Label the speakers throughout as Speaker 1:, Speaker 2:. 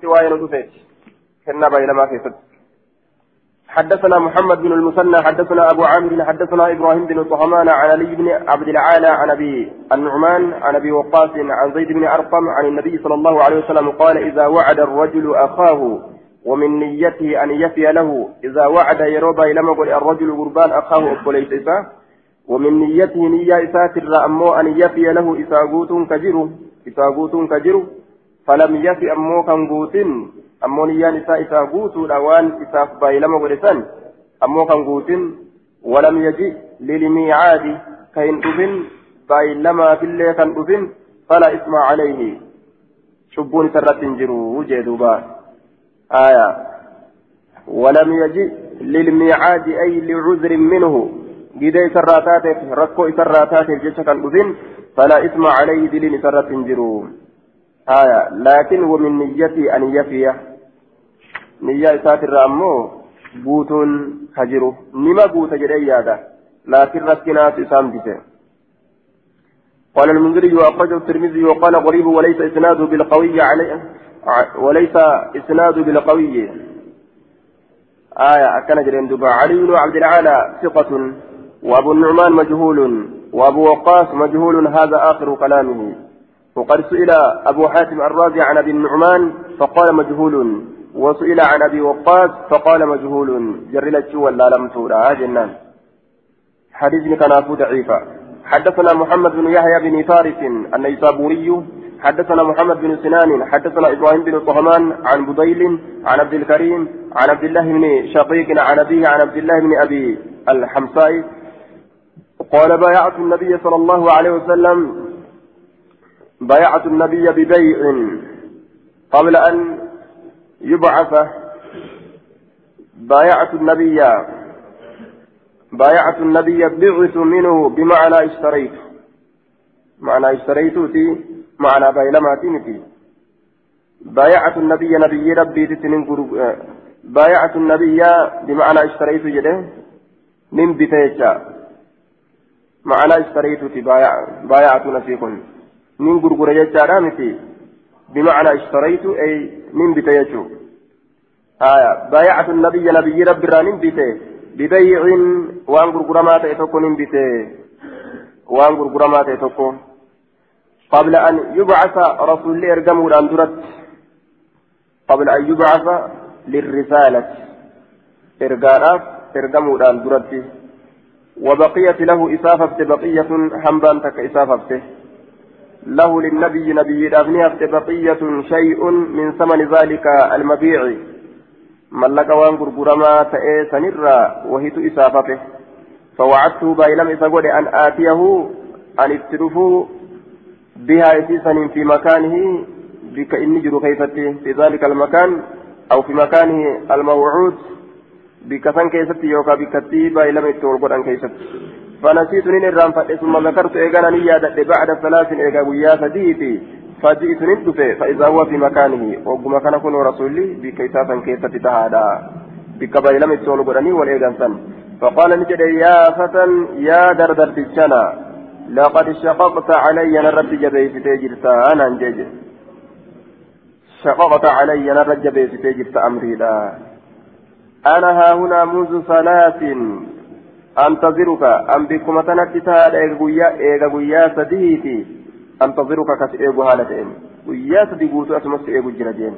Speaker 1: كيست وين كنا بينما كيست حدثنا محمد بن المثنى حدثنا أبو عامر حدثنا إبراهيم بن طهمان عن علي بن عبد العالى عن أبي النعمان عن أبي وقاص عن زيد بن أرقم عن النبي صلى الله عليه وسلم قال إذا وعد الرجل أخاه ومن نيته أن يفي له إذا وعد يروبا لما قل الرجل قربان أخاه أبوليس إسا ومن نيته نية إسات الرأمو أن يفي له إساقوت كجر إساقوت كجر فلم يفي أمو كان قوتين guutuudha waan isaaf baay'ilama godhe san ammoo kan guutin walam yaji lilmiicaadi ka hin dhufin baay'ilamaafillee kan dhufin fala isma calayhi cubbuun isa irratti hin jiru jee duuba aya ولم يجي للميعاد أي لعذر منه جدي سراتاتك ركو سراتاتك كان فلا إثم عليه دلين سرات جرو آية. لكن ومن نيتي أن يفي. isaatirraa ammoo guutuun ka jiru nima guuta jedhee yaada laakiin rakkinaatu isaan bise قال المنذري وأخرجه الترمذي وقال غريب وليس إسناده بالقوي عليه. وليس إسناده بالقوي. آية. أكن جرين دبا. علي بن عبد العالى ثقة. وأبو النعمان مجهول. وأبو وقاص مجهول. هذا آخر كلامه. وقد سئل أبو حاتم الرازي عن أبي النعمان فقال مجهول. وسئل عن أبي وقاص فقال مجهول. جرلت ولا لم تورى جنان. حديث كان ضعيفا حدثنا محمد بن يحيى بن فارس النيسابوري. حدثنا محمد بن سنان. حدثنا إبراهيم بن طهمان عن بديل عن عبد الكريم عن عبد الله بن شقيق عن أبيه عن عبد الله بن أبي الحمصاء. قال بايعت النبي صلى الله عليه وسلم بايعت النبي ببيع قبل أن يبعث. بايعة النبي بايعة النبي بعث منه بمعنى اشتريت. معنى اشتريت في معنى بايلماتي بايعة النبي نبي ربي تتنين بايعة النبي بمعنى اشتريت جده من بتيجا. معنى اشتريت بايع بايعة نفيكم من غرغر يجارا متي بمعنى اشتريت أي من بتيجو. آية. بايعة النبي نبي رب رانين بيته ببيع وان غرغرما تيتوكو نين بيته وان غرغرما تيتوكو. قبل أن يبعث رسول الله ارقمه الأندرت قبل أن يبعث للرسالة. إرقاء ارقمه الأندرت وبقيت له إسافة بقية حنبان تك إسافة له للنبي نبي أغنية بقية شيء من ثمن ذلك المبيع. ملك وان غرغرما تأي سنرا وهيت إسافته. فوعدته بايلم إساقود أن آتيه أن افترفوا بها إسيسا في مكانه بك إني جرو في ذلك المكان أو في مكانه الموعود بك سن كيفتي يوكا بكتي بايلم إتورقود أن كيفتي فنسيت نين الرام ثم ذكرت إيغانا نيادة بعد ثلاث إيغا ويا سديتي فجئت ندفه فإذا هو في مكانه. وقم كان كن رسولي بكيساسا كيسة تهادا. بكبا لم يتولوا قراني والإيغان سن. فقال نجد يا فتى يا دردر تجنا لقد شققت علي نرد جبيت تجرتا أنا انجج شققت علي نرد جبيت تجرتا أمري لا أنا ها هنا منذ ثلاث أنتظرك. أم بكم تنكتا إيغا قويا سديتي أنتظرك كس إيغو هالتين. قويا سدي قوتو أسمس إيغو جنجين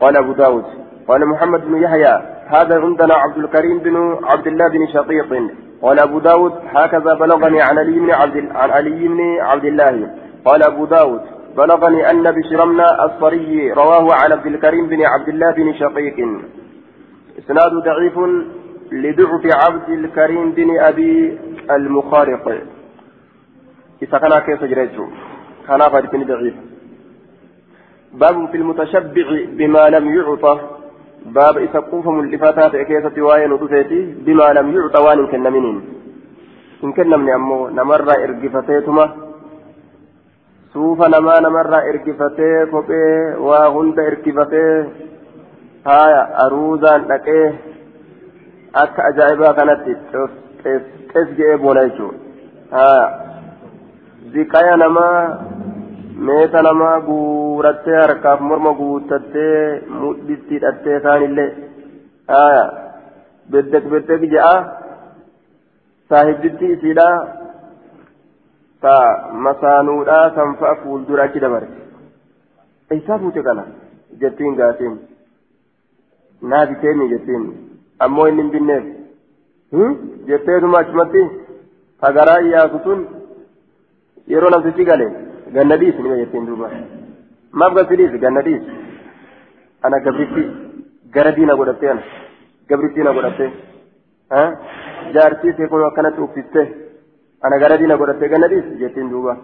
Speaker 1: قال أبو داود. قال محمد بن يحيى هذا عندنا عبد الكريم بن عبد الله بن شقيق. قال أبو داود هكذا بلغني عن علي بن عبد عن علي بن عبد الله. قال أبو داود بلغني أن بشرمنا الصري رواه عن عبد الكريم بن عبد الله بن شقيق. إسناد ضعيف. لضعف عبد الكريم بن أبي المخارق. إذا كان كيف جريته كان بن ضعيف باب في المتشبع بما لم يعطى. باب إذا قوف ملفتات كيسة وين ودفيتي بما لم يعطى وان كن منين إن كن من أمو نمر إرقفتيتما سوف نما نمر إرقفتي كوبي وهند إرقفتي هايا أروزان لكيه. Akka ajaa'ibaa kanatti xees je'ee boona jechuudha ziqaya namaa meeta namaa guurattee harkaaf morma guuttattee mudhitti hidhattee kaanillee beddek beddek je'a saahibditti isiidha ta masaanuudha kan fa'a fuuldura achi dabare isaa fuute kana jettiin gaatiin naa biteemi jettiin ammoo inni hin binneef jetteetuma achumatti hagaraa iyyaatu sun yeroo namtichi gale ganna dhiisi nima jettiin duuba maaf gasi dhiisi ganna dhiisi ana gabritti gara diina godhattee ana gabritti na godhattee jaartii see kun akkanatti uffistee ana gara diina godhattee ganna dhiisi jettiin duuba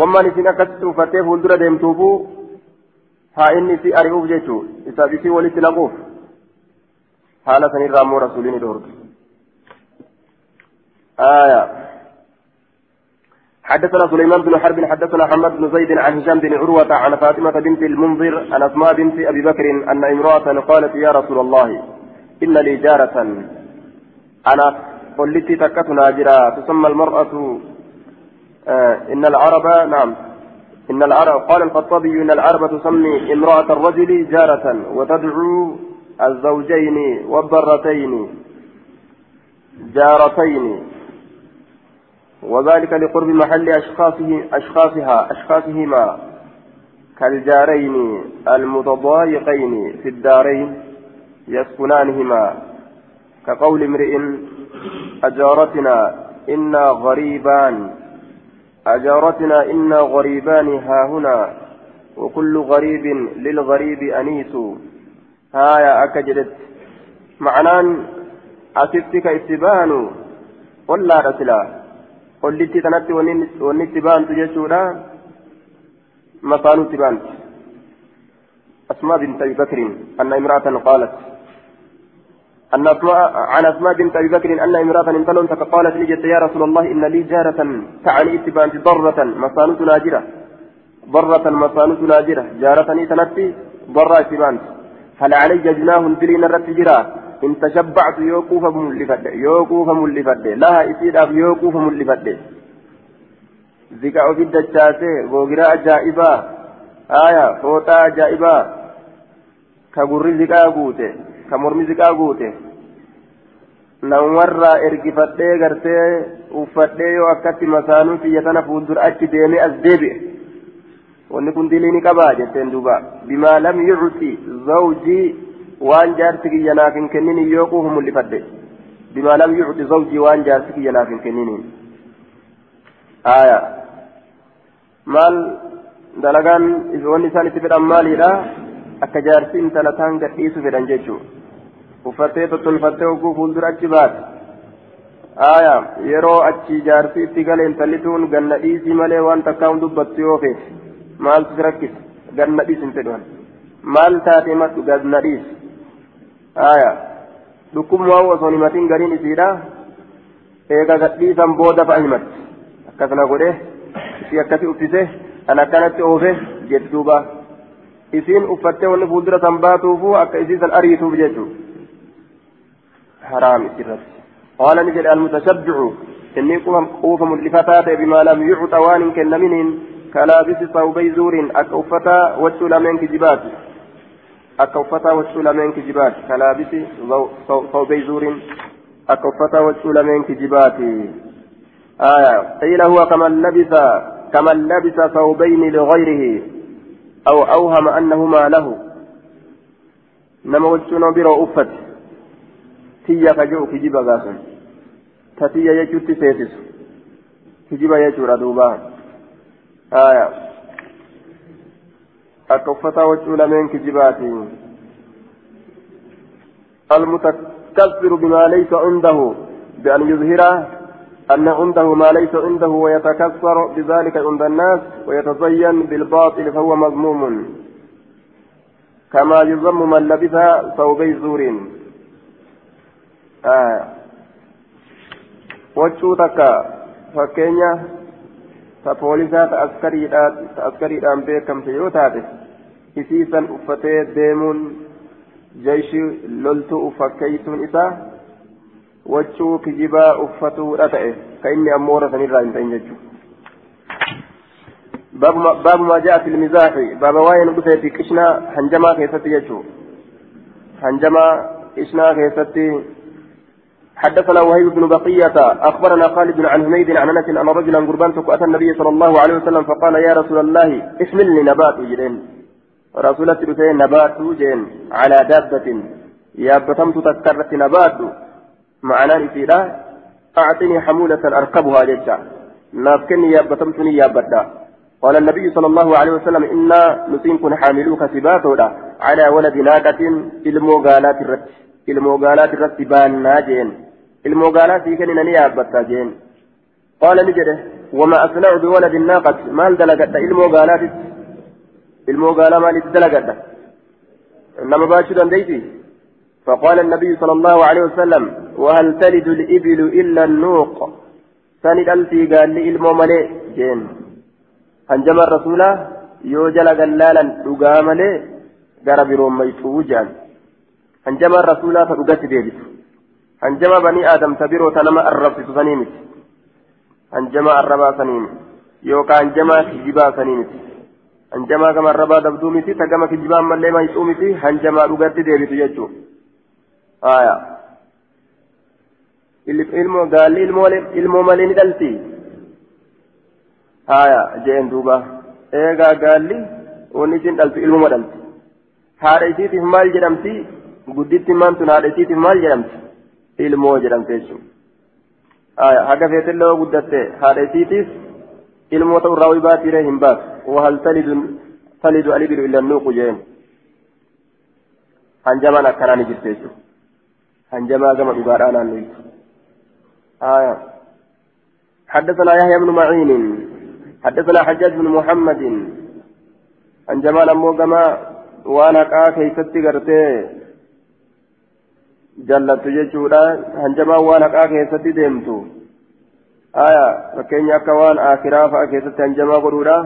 Speaker 1: wammaan isin akkasitti uffattee fuuldura deemtuufuu haa inni isi ari'uuf jechuu isaaf isii walitti naquuf haala sanirraa ammoo rasuuliin dhoorge آية حدثنا سليمان بن حرب حدثنا حماد بن زيد عن هشام بن عروة عن فاطمة بنت المنذر عن أسماء بنت أبي بكر أن امرأة قالت يا رسول الله إن لي جارة أنا قلت تكت ناجرة تسمى المرأة آه إن العرب نعم إن العرب قال الخطابي إن العرب تسمي امرأة الرجل جارة وتدعو الزوجين والضرتين جارتين وذلك لقرب محل أشخاصه أشخاصها أشخاصهما كالجارين المتضايقين في الدارين يسكنانهما كقول امرئ أجارتنا إنا غريبان أجارتنا إنا غريبان ها هنا وكل غريب للغريب أنيس. هايا أكجدت. معنان أسفتك إتبان ولا رسلا. kanatti wanni itti baantu jechuudha mafaanutti baanti أسماء بنت أبي بكر أن امرأة قالت. أن أسماء عن أسماء بنت أبي بكر أن امرأة انتلون فقالت لي يا رسول الله إن لي جارة تعني اتبانت ضرة. مصانة ناجرة ضرة مصانة ناجرة جارة تنتي ضرة اتبانت هل علي جناه دلين الرتجرا إن تشبعت يوقوف ملفد يوقوف ملفد لها إسيداف يوقوف ملفد ذكاء في الدجاسة. غوغرا أجائبا آية. فوتا أجائبا كغري ذكاء قوته كمرمي ذكاء قوته namarraa ergifadhee gartee uffadhee yoo akkatti masaanuu xiyya tana fuuldura achi deemee as deebi'e wanni kun dilii ni qabaa jetteen duuba bimaa lam yucti zawjii waan jaarsi kiyya naaf hin kenninin yoo quufu mul'ifadhe bimaa lam yucti zawjii waan jaarsi kiyya naaf hin kenninin aya maal dalagaan wanni isaan itti fedhan maaliidha akka jaarsi intala taan gadhiisu fedhan jechuu uffattee tottolfattee oguu fuuldura achi baate aya yeroo achi jaarsi itti gale intalli tuun ganna dhiisii malee waan takkaan dubbattu yoo feete maaltu rakkisa ganna dhiis hin fedhan maal taate madhu ganna dhiis aya dhukkubmaa osoo himatiin gariin isiidha eega gadhiisan booda fa'a himatti akkasana godhe isii akkasi uffise an akkanatti oofe jedhu duuba isiin uffattee wanni fuuldura san baatuufu akka isii san ariituuf jechuu haraam isirratti qaala ni jedhe almutashabbicu inni quufa mul'ifataa ta'e bimaa lam yucxa waan hin kennaminiin akka uffataa waccuu lameen kijibaati akka uffataa waccuu lameen kijibaati kalaabisi sawbay zuuriin akka uffataa waccuu lameen kijibaati آية قيل هو كمن لبس كمن لبس ثوبين لغيره أو أوهم أنهما له نما تيا كجو غاسن تتيا يجوتي سيتس كجيبا يجورا دوبا آية. أكفتا وجهنا من كجيباتي المتكبر بما ليس عنده بأن يظهره أن عنده ما ليس عنده ويتكسر بذلك عند الناس ويتزين بالباطل فهو مذموم كما يذم من لبث ثوبي زور. آه. وجوتك فكينيا تبوليسا تأسكريدhaan beekamte yoo taate isiisan uffatee deemuun jeeshii loltuu uffakeeysuun isaa wachuu kijibaa uffatuudha ta'e ka inni ammoo warra sanirraa hin ta'in jechuudha باب ما, باب ما جاء في المزاح باب وين بثيت كشنا حنجما كيفتي يجو حنجما كشنا كيفتي حدثنا وهيب بن بقية أخبرنا خالد عن حميد عن أنس أن رجلا قربان أتى النبي صلى الله عليه وسلم فقال يا رسول الله احملني نبات جرين رسول الله نبات جين على دابة. يا بتمت تذكرت نبات. معنى نسيرا أعطني حمولة أركبها ججا نافكني يا بتمتني يا بدا قال النبي صلى الله عليه وسلم إنا نسينكن حاملوك سباتودا على ولد ناقة الموغالات الرت الموغالات الرت باننا جين الموغالات يكن نني أبتا جين. قال نجده وما أصنع بولد الناقة. ما دلقت الموغالات الموغالة ما دلقت. إنما باشر ديتي. فقال النبي صلى الله عليه وسلم وهل تلد الإبل إلا النوق؟ سند ألتي قال لي الموملي جين. هنجم الرسول يوجل قلالا رقاملي قرب روميتو جان هنجم الرسول فرقت ديبت هنجم بني آدم تبيرو تنما الرب سنيمت هنجم الربا سنيم يوكا هنجم كجبا سنيمت هنجم كما الربا دبدومتي تقام كجبا ملي ما يسومتي هنجم رقت ديبت يجو آية ilmoo gaalli ilmoo malee ni dhalti haya jeen duuba eegaa gaalli wanni isin dhaltu ilmuma dhalti haadha isiitiif maal jedhamti gudditti maan tun haadha isiitiif maal jedhamti ilmoo jedhamte jechuudha haga feetillee yoo guddatte haadha isiitiif ilmoo ta'u irraa baatiiree hin baasu wahal talidu alibilu illa nuuqu jeen hanjamaan akkanaa ni jirte jechuudha hanjamaa gama dhugaadhaa naannoo آية حدثنا يحيى بن معين حدثنا حجاج بن محمد عن جمال أمو كما وأنا كا كيست غرتي جلت جيشودا عن جمال وأنا كا كيست ديمتو آية فكين يكوان آخرا فأكيست عن جمال قرودا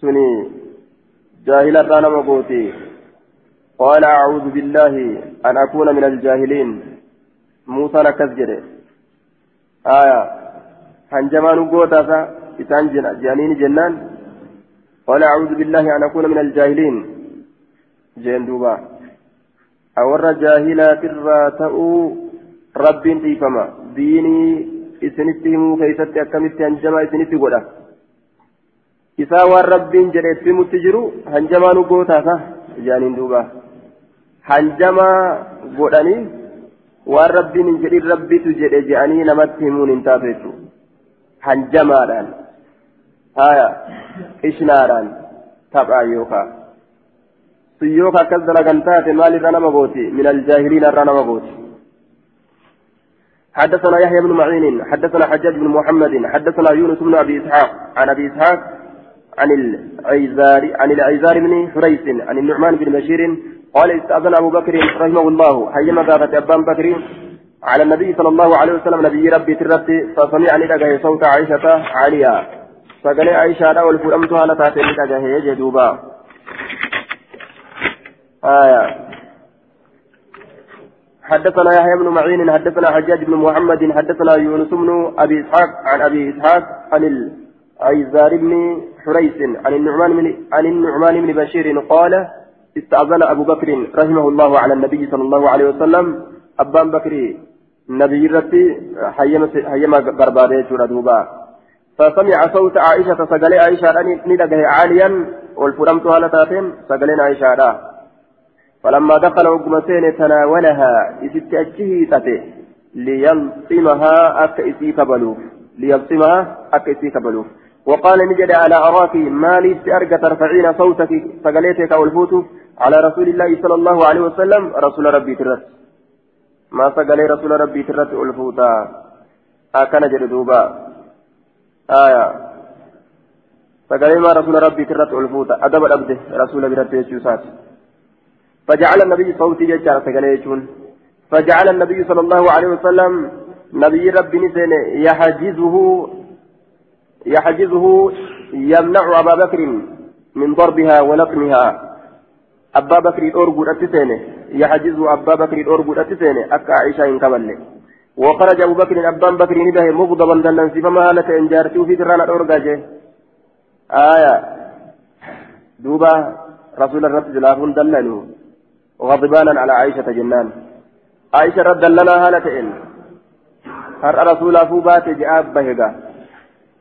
Speaker 1: سني جاهلة رانا مقوتي قال أعوذ بالله أن أكون من الجاهلين موسى نكز آية هنجمان قوتا إسان جانين جنان قال أعوذ بالله أن أكون من الجاهلين جين warra jaahilaatirraa ta'uu rabbiin dhiifama. Diinii isinitti himuu keessatti akkamitti hanjamaa isinitti godha? Isaa waan rabbiin jedhe itti himutti jiru hanjamaa nu gootaasa jaaniin duuba. Hanjamaa godhanii waan rabbiin hin jedhin rabbitu jedhe je'anii namatti himuun hin taatu jechuudha. Hanjamaadhaan haya qishnaadhaan taphaa. Akkas dalagan taate maalirra nama gooti? Min aljaahiliin irra nama gooti. حدثنا يحيى بن معين حدثنا حجاج بن محمد حدثنا يونس بن ابي اسحاق عن ابي اسحاق عن العيزار عن العيزار بن حريث عن النعمان بن بشير قال استأذن أبو بكر رحمه الله حيما قالت أبان بكر على النبي صلى الله عليه وسلم نبي ربي ترتي فسمعني لقى صوت عائشة عالية فقال عائشة والفرمتها لتاتي لقى جدوبا آية. حدثنا يحيى بن معين حدثنا حجاج بن محمد حدثنا يونس بن أبي إسحاق عن أبي إسحاق عن العيزار بن حريث عن النعمان من عن النعمان بن بشير قال استأذن أبو بكر رحمه الله على النبي صلى الله عليه وسلم. أبان بكر نبي رتي حيما بربادة دوبا. فسمع صوت عائشة سقلي عائشة ندقه عاليا والفرمتها لتاتين سقلين عائشة فلما دخل عقمتين تناولها إذ أجهيتته ليلطمها أك إسي كبلوف ليلطمها أك إسي كبلوف وقال نجد على أراك ما لي أرجى ترفعين صوتك؟ سقليتك أو الفوت على رسول الله صلى الله عليه وسلم رسول ربي ترت ما سقلي رسول ربي ترت الفوتا أكن جردوبا آية سقلي ما رسول ربي ترت الفوتا أدب الأبد رسول برت يسوسات فجعل النبي صوتي ججار سقلي فجعل النبي صلى الله عليه وسلم نبي ربي نسين يحجزه يحجزه يمنع أبا بكر من ضربها ولقمها أبا بكر أرجو أتسينه يحجزه أبا بكر أرجو أتسينه أكا عائشة إن وخرج أبو بكر أبان بكر نبه مغضبا دلنسي فما هلك إن جارته في ترانا أرجاجه آية. دوبا رسول الرب جلافون دللوا غضبانا على عائشة جنان. عائشة رد دلنا هالة إن هر رسول فوبات جاب بهجا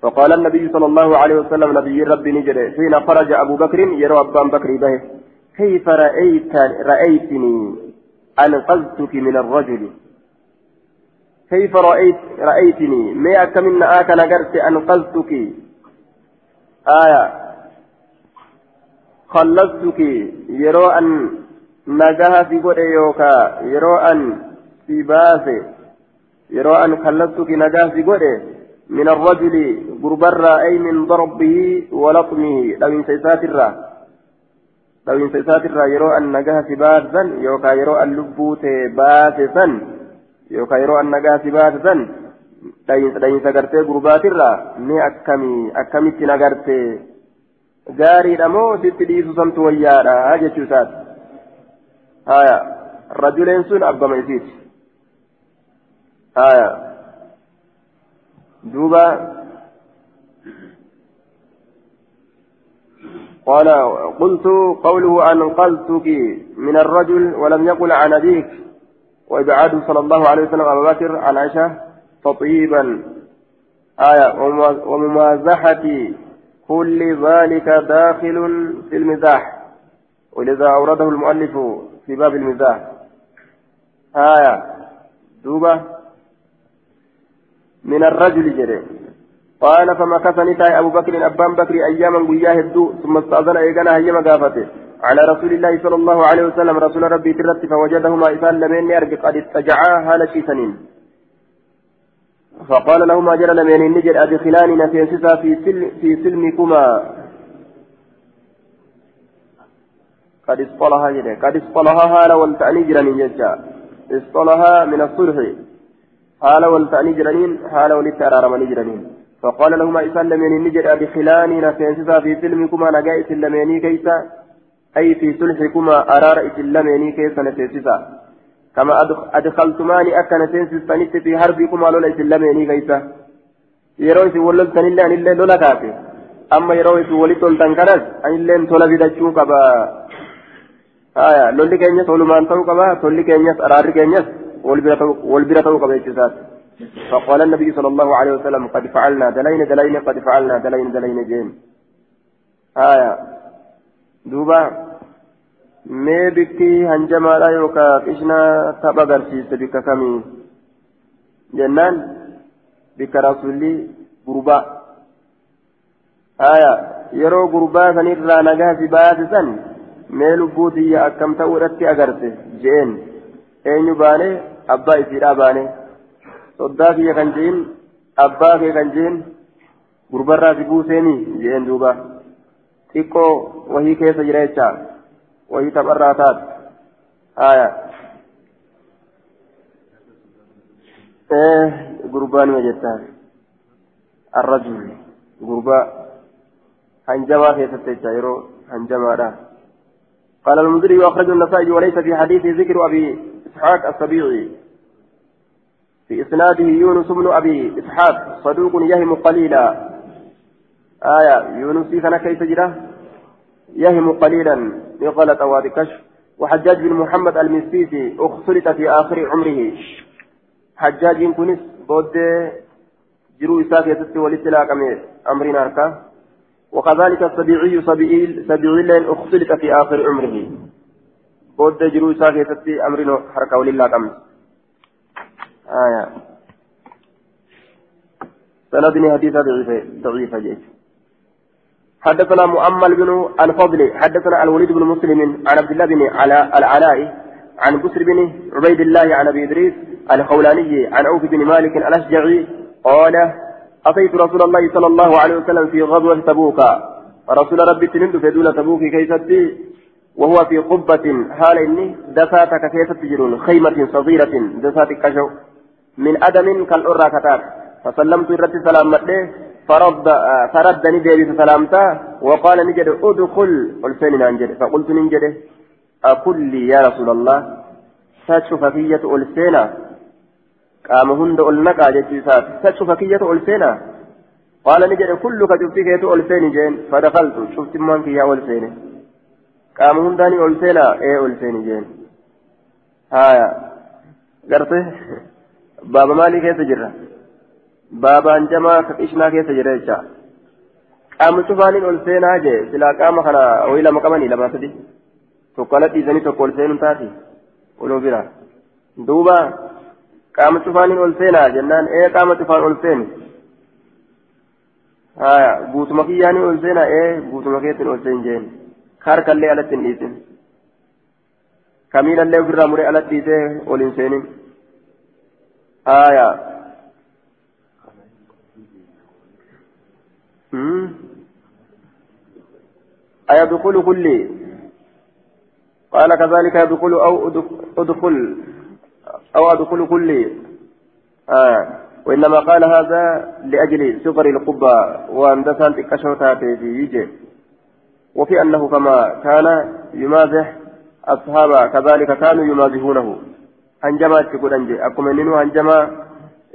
Speaker 1: فقال النبي صلى الله عليه وسلم نبي ربي نجري حين خرج أبو بكر يرى أبان بكر به كيف رأيت رأيتني؟ أنقذتك من الرجل. كيف رأيت رأيتني؟ ما أكمن آك نقرت أنقذتك. آية. خلصتك. يرى أن نجاها في قد يوكا يرى أن في باسه يرى أن خلصتك نجاها في قد من الرجل غربرا أي من ضربه ولطمه لو انسيسات الرا لو انسيسات الرا يرى أن نجاها في باسا يوكا يرى أن لبوت باسسا يوكا يرى أن نجاها في باسسا dha'iinsa gartee gurbaatirraa ni akkamii akkamitti nagartee? Gaariidha moo sitti dhiisu samtu wayyaadha jechuu isaati? Haya rajuleen sun abbama isiiti haya duuba قال قلت قوله أنقذتك من الرجل ولم يقل عن أبيك. وإبعاده صلى الله عليه وسلم أبا بكر عن عائشة تطيبا. آية. وممازحة كل ذلك داخل في المزاح. ولذا أورده المؤلف في باب المزاح آية. دوبة. من الرجل جري. قال فمكث نتاي أبو بكر أبان بكر أياما قياه الدو ثم استأذن إيقنا هيما قافته على رسول الله صلى الله عليه وسلم رسول ربي ترت فوجدهما إسان لمن يرجع قد استجعا هالة سنين فقال لهما جل لمن النجر أدخلاني نفيسسا في, سلم في سلمكما. قد اصطلها جده قد اصطلها هالا والتأني جرانين ججا اصطلها من الصلح. هالا والتأني جرانين هالا ولتأرارمني جرانين فقال لهما إسان لمن النجر أدخلاني نفيسسا في سلمكما نجائس لمني كيسا. أي في صلحكما أرار إسلامني كيسا نفيسسا كما أدخلتماني أكن سنسستنيت في حربكما لولا إسلامني كيسا. yeroo isin wal loltanillee anillee lola kaate amma yeroo isin walitti loltan kanas anilleen tola bidachuu qaba haya lolli keenyas walumaan ta'uu qaba tolli keenyas araarri keenyas wal bira ta'uu qaba jechuusaati فقال النبي صلى الله عليه وسلم قد فعلنا دلين دلين قد فعلنا دلين دلين جين آية دوبا mee bikki hanjamaadha yookaan qishna tapha agarsiiste bikka kamii jennaan bikka rasuulli gurbaa haya yeroo gurbaa sanirraa nagaa si baasisan mee lubbuu tiyya akkam ta'uu irratti agarte je'een eenyu baane abbaa isiidhaa baane soddaa kiyya kan je'in abbaa kee kan je'in gurbarraa si buuseeni je'een duuba xiqqoo wahii keessa jira jechaa wahii tapharraa taate haya gurbaan ma jettaan arrajul gurbaa hanjamaa keessatti jecha yeroo hanjamaadha قال المنذري وأخرجه النسائي وليس في حديث ذكر أبي إسحاق السبيعي في إسناده يونس بن أبي إسحاق صدوق يهم قليلا. آية يونس كان كيف جرى؟ يهم قليلا. بغلط وبكشف وحجاج بن محمد المسيسي اختلط في آخر عمره. حجاج كنس بود جرو إساك يتسي والاتلاك أمرين أركا. وكذلك السبيعي سبيعي سبيعي لين اختلط في آخر عمره. بود جرو إساك يتسي أمرين حركة ولله أمس آية. سندني حديثة ضعيفة ضعيفة جيش حدثنا مؤمل بن الفضل حدثنا الوليد بن مسلم عن عبد الله بن العلاء عن بسر بن عبيد الله عن أبي إدريس الخولاني عن عوف بن مالك الأشجعي قال أتيت رسول الله صلى الله عليه وسلم في غزوة تبوك. رسول ربي تنند في دولة تبوك كيستي وهو في قبة حال إني دساتك كيف تجرون خيمة صغيرة دساتك كشو. من أدم كالأرى كتاب. فسلمت الرد سلام مديه فرد فردني ديبي سلامتا وقال نجد أدخل. قلتني ننجد فقلت ننجد أقول لي يا رسول الله. تشوف فكية ألسينا. قام هند ألنكا جتيسات تشوف فكية ألسينا قال نجد كلك يتو ألسين جين. فدخلت. شفت مانك يا ألسين قام هنداني ألسينا إيه ألسين جين. هايا. قرته بابا مالي كيف جرى بابا أنجما كإشنا كيف جرى إيشا؟ قام شفانين ألسينا جي. سلا قام خنا وإلى مقامني لما سدي dhiisanii tokko ol seenuun taati oloo bira duuba seenaa jennaan ee qaama cufaan ol seenu haya guutuma kiyyaanii ol seenaa ee guutuma keetiin ol seen jeen harkallee alatti hin dhiisin kamiilallee ofirraa muree alatti dhiisee ol hin seenin haya أيدخل كل قال كذلك يدخل أو أدخل أو أدخل كل. آه. وإنما قال هذا لأجل صغر القبة وأن دسان تكشوتا في يجي وفي أنه كما كان يمازح أصحاب كذلك كانوا يمازحونه. هنجما تقول أنجي أكم إنه هنجما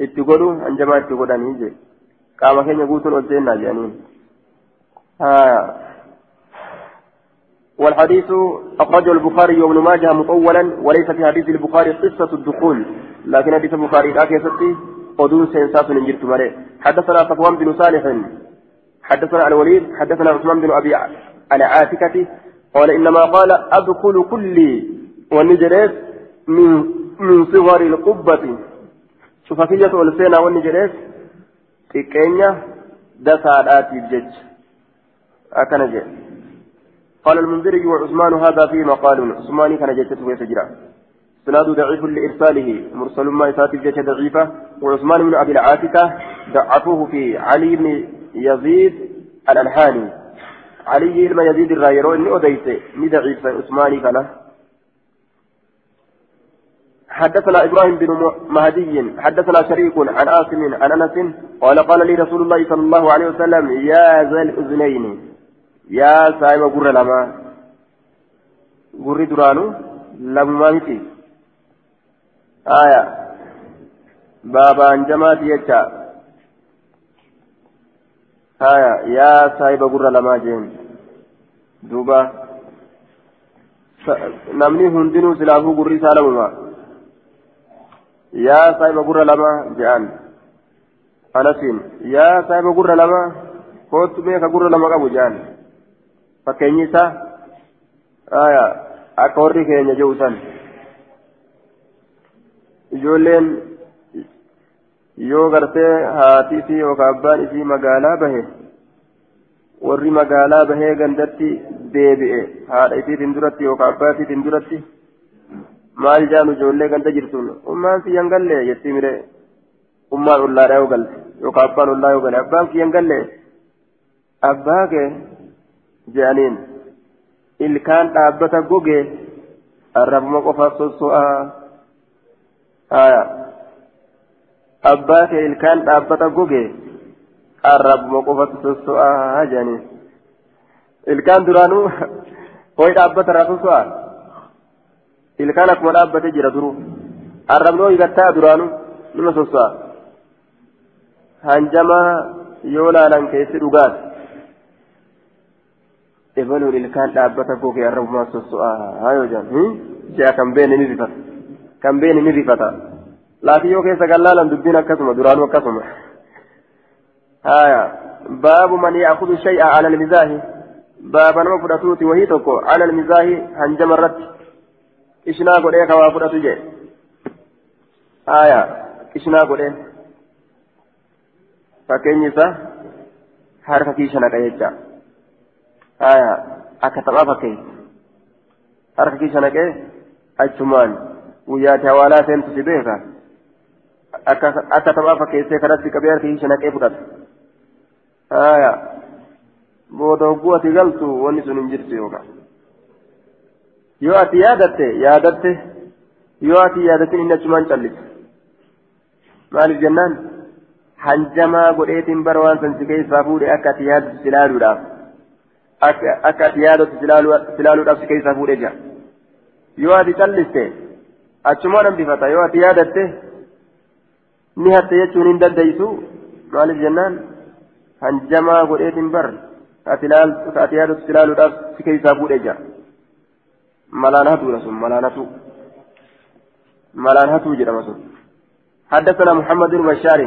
Speaker 1: اتقولوا هنجما تقول أنجي قام كين يقولون أزينا جانين آه. والحديث أخرجه البخاري وابن ماجه مطولا وليس في حديث البخاري قصة الدخول لكن حديث البخاري لا كيستي قدوس سينساس نجرت مري حدثنا صفوان بن صالح حدثنا الوليد حدثنا عثمان بن أبي العاتكة قال إنما قال أدخل كلي والنجريس من من صغر القبة. شفافية والسينة والنجريس تكينيا دسالاتي الجج أكنجي. قال المنذري وعثمان هذا فيه مقال عثمان كان جيته ويسجرا سناد ضعيف لإرساله. مرسل ما يساتي جيته ضعيفة. وعثمان بن أبي العاتكة ضعفوه في علي بن يزيد الأنحاني علي بن يزيد الرايرو إني أديت. ضعيف. عثماني كان حدثنا إبراهيم بن مهدي. حدثنا شريك عن آسم عن أنس قال قال لي رسول الله صلى الله عليه وسلم يا ذا الأذنين. Yaa saahiba gurra lamaa gurri duraanu lamumaa miti aya baabaan jamaati jecha aya yaa saahiba gurra lamaa jeen duuba namni hundinuu silaafuu gurri isaa lamuma yaa saahiba gurra lamaa je'an anasiin yaa saahiba gurra lamaa kootu meeqa gurra lama qabu je'an fakkeenyi isaa akka warri keenya jiru san ijoolleen yoo gartee haatii fi yookaan abbaan isii magaalaa bahe warri magaalaa bahee gandatti deebi'e haadha isiitiin duratti yookaan abbaa isiitiin duratti maal jaanu ijoollee ganda jirtuun ummaan kiyyan galle jetti mire ummaan ollaadhaa yoo galte yookaan abbaan ollaa yoo gale abbaan kiyyan galle abbaa kee jedhaniin ilkaan dhaabbata goge arrabuma qofa sosso'aa abbaa kee ilkaan dhaabbata goge arrabuma qofa sosso'aa jedhaniin ilkaan duraanuu hoy dhaabbata irraa sosso'aa ilkaan akkuma dhaabbatee jira duruu arrabni hoy gattaa duraanuu nima sosso'aa hanjamaa yoo laalan dhaabbata goge arrabumaa sosso'aa haayoo jaan jaa kan beene ni rifata kan beene ni rifata laakiin yoo keessa gallaalan dubbiin akkasuma duraanuu akkasuma haya baabu man yaakudu shay'a ala almizaahi baaba nama fudhatuuti wahii tokko ala almizaahi hanjama irratti qishnaa godhee kawaa fudhatu jee haya qishnaa godhee fakkeenyi isaa harka kiisha naqa jecha akka taphaa fakkeessee kanatti qabee harka kiisha naqee fudhata aya booda hogguu ati galtu wanni sun hin jirtu yookaan yoo ati yaadatte yaadatte yoo ati yaadatin inni achumaan callisa maaliif jennaan hanjamaa godheetiin bara waan san si keessaa fuudhe akka ati yaaddu silaaluudhaaf akka ati yaadatu silaaluudhaaf si keessaa fuudhee jira yoo ati calliste achumaan hambifata yoo ati yaadatte ni hatte jechuun hin dandeeysu maaliif jennaan hanjamaa godheetiin bar ati yaadutti ilaaluudhaaf si keessaa fuudhee jira malaan hatuudha sun malaan hatuu malaan hatuu jedhama sun حدثنا محمد بن بشار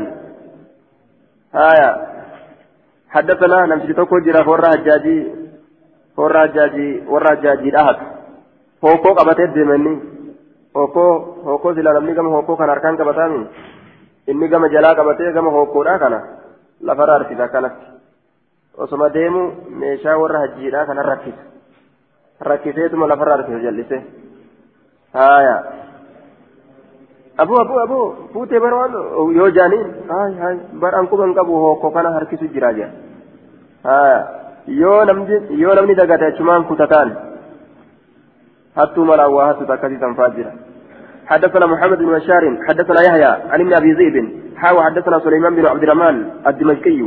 Speaker 1: آية حدثنا نمشي جرا ورا حجاجي حجاجي دهت هوكو قبته دمني هوكو هوكو سلا نمني كم هوكو كان أركان قبتامي إني كم جلا قبته كم هوكو دا كنا لفرا أرسيدا كانت osoma deemu meeshaa warra hajjiidhaa kana rakkise rakkiseetuma lafarra harkise jallise haya abu abu abu fuutee bara waan yoo jaaniin hay hay bara an quban qabu hookko kana harkisu jira jea haya yoo namni dagate achumaan kutataan hattuu malaan waa hattuta akkasii sanfaa jira. حدثنا محمد بن بشار حدثنا يحيى عن ابن ابي ذئب حاوى حدثنا سليمان بن عبد الرحمن الدمشقي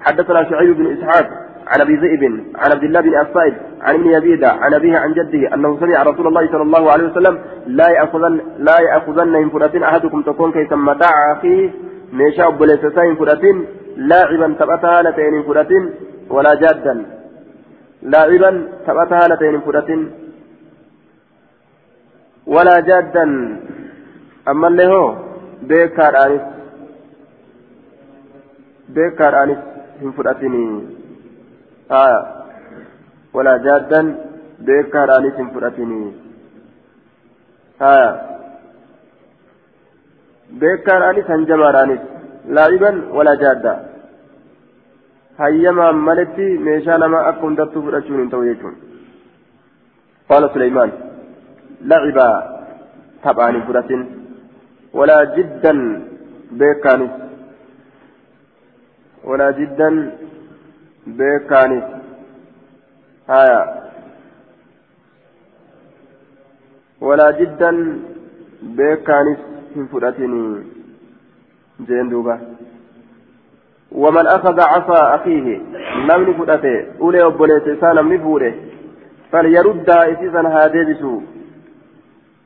Speaker 1: حدثنا شعيب بن اسحاق عن ابي ذئب عن عبد الله بن الصائب عن ابن يزيد عن ابيه عن جده انه سمع رسول الله صلى الله عليه وسلم لا ياخذن لا ياخذن ان فراتين احدكم تكون كيس متاع اخيه ميشا بلسسين فراتين لاعبا تبتها لتين فراتين ولا جادا لاعبا تبتها لتين فراتين ولا جادا أما اللي هو بيكار انس بيكار انس هم فراتين آه ولا جادا بيكا رانيس فرأتني آه بيكا رانيس هنجما رانيس لاعبا ولا جادا. هيما ملتي ميشا نما أكون دتو فرأتشون انتو قال سليمان لعبا تبعني فرأتن ولا جدا بيكانس ولا جدا بيكانس آية ولا جدا بيكانس من فرأتني جين دوبا ومن أخذ عصا أخيه نمني فرأته أولي أبوليت سانا من فوره فليرد إسيسا هاديبسو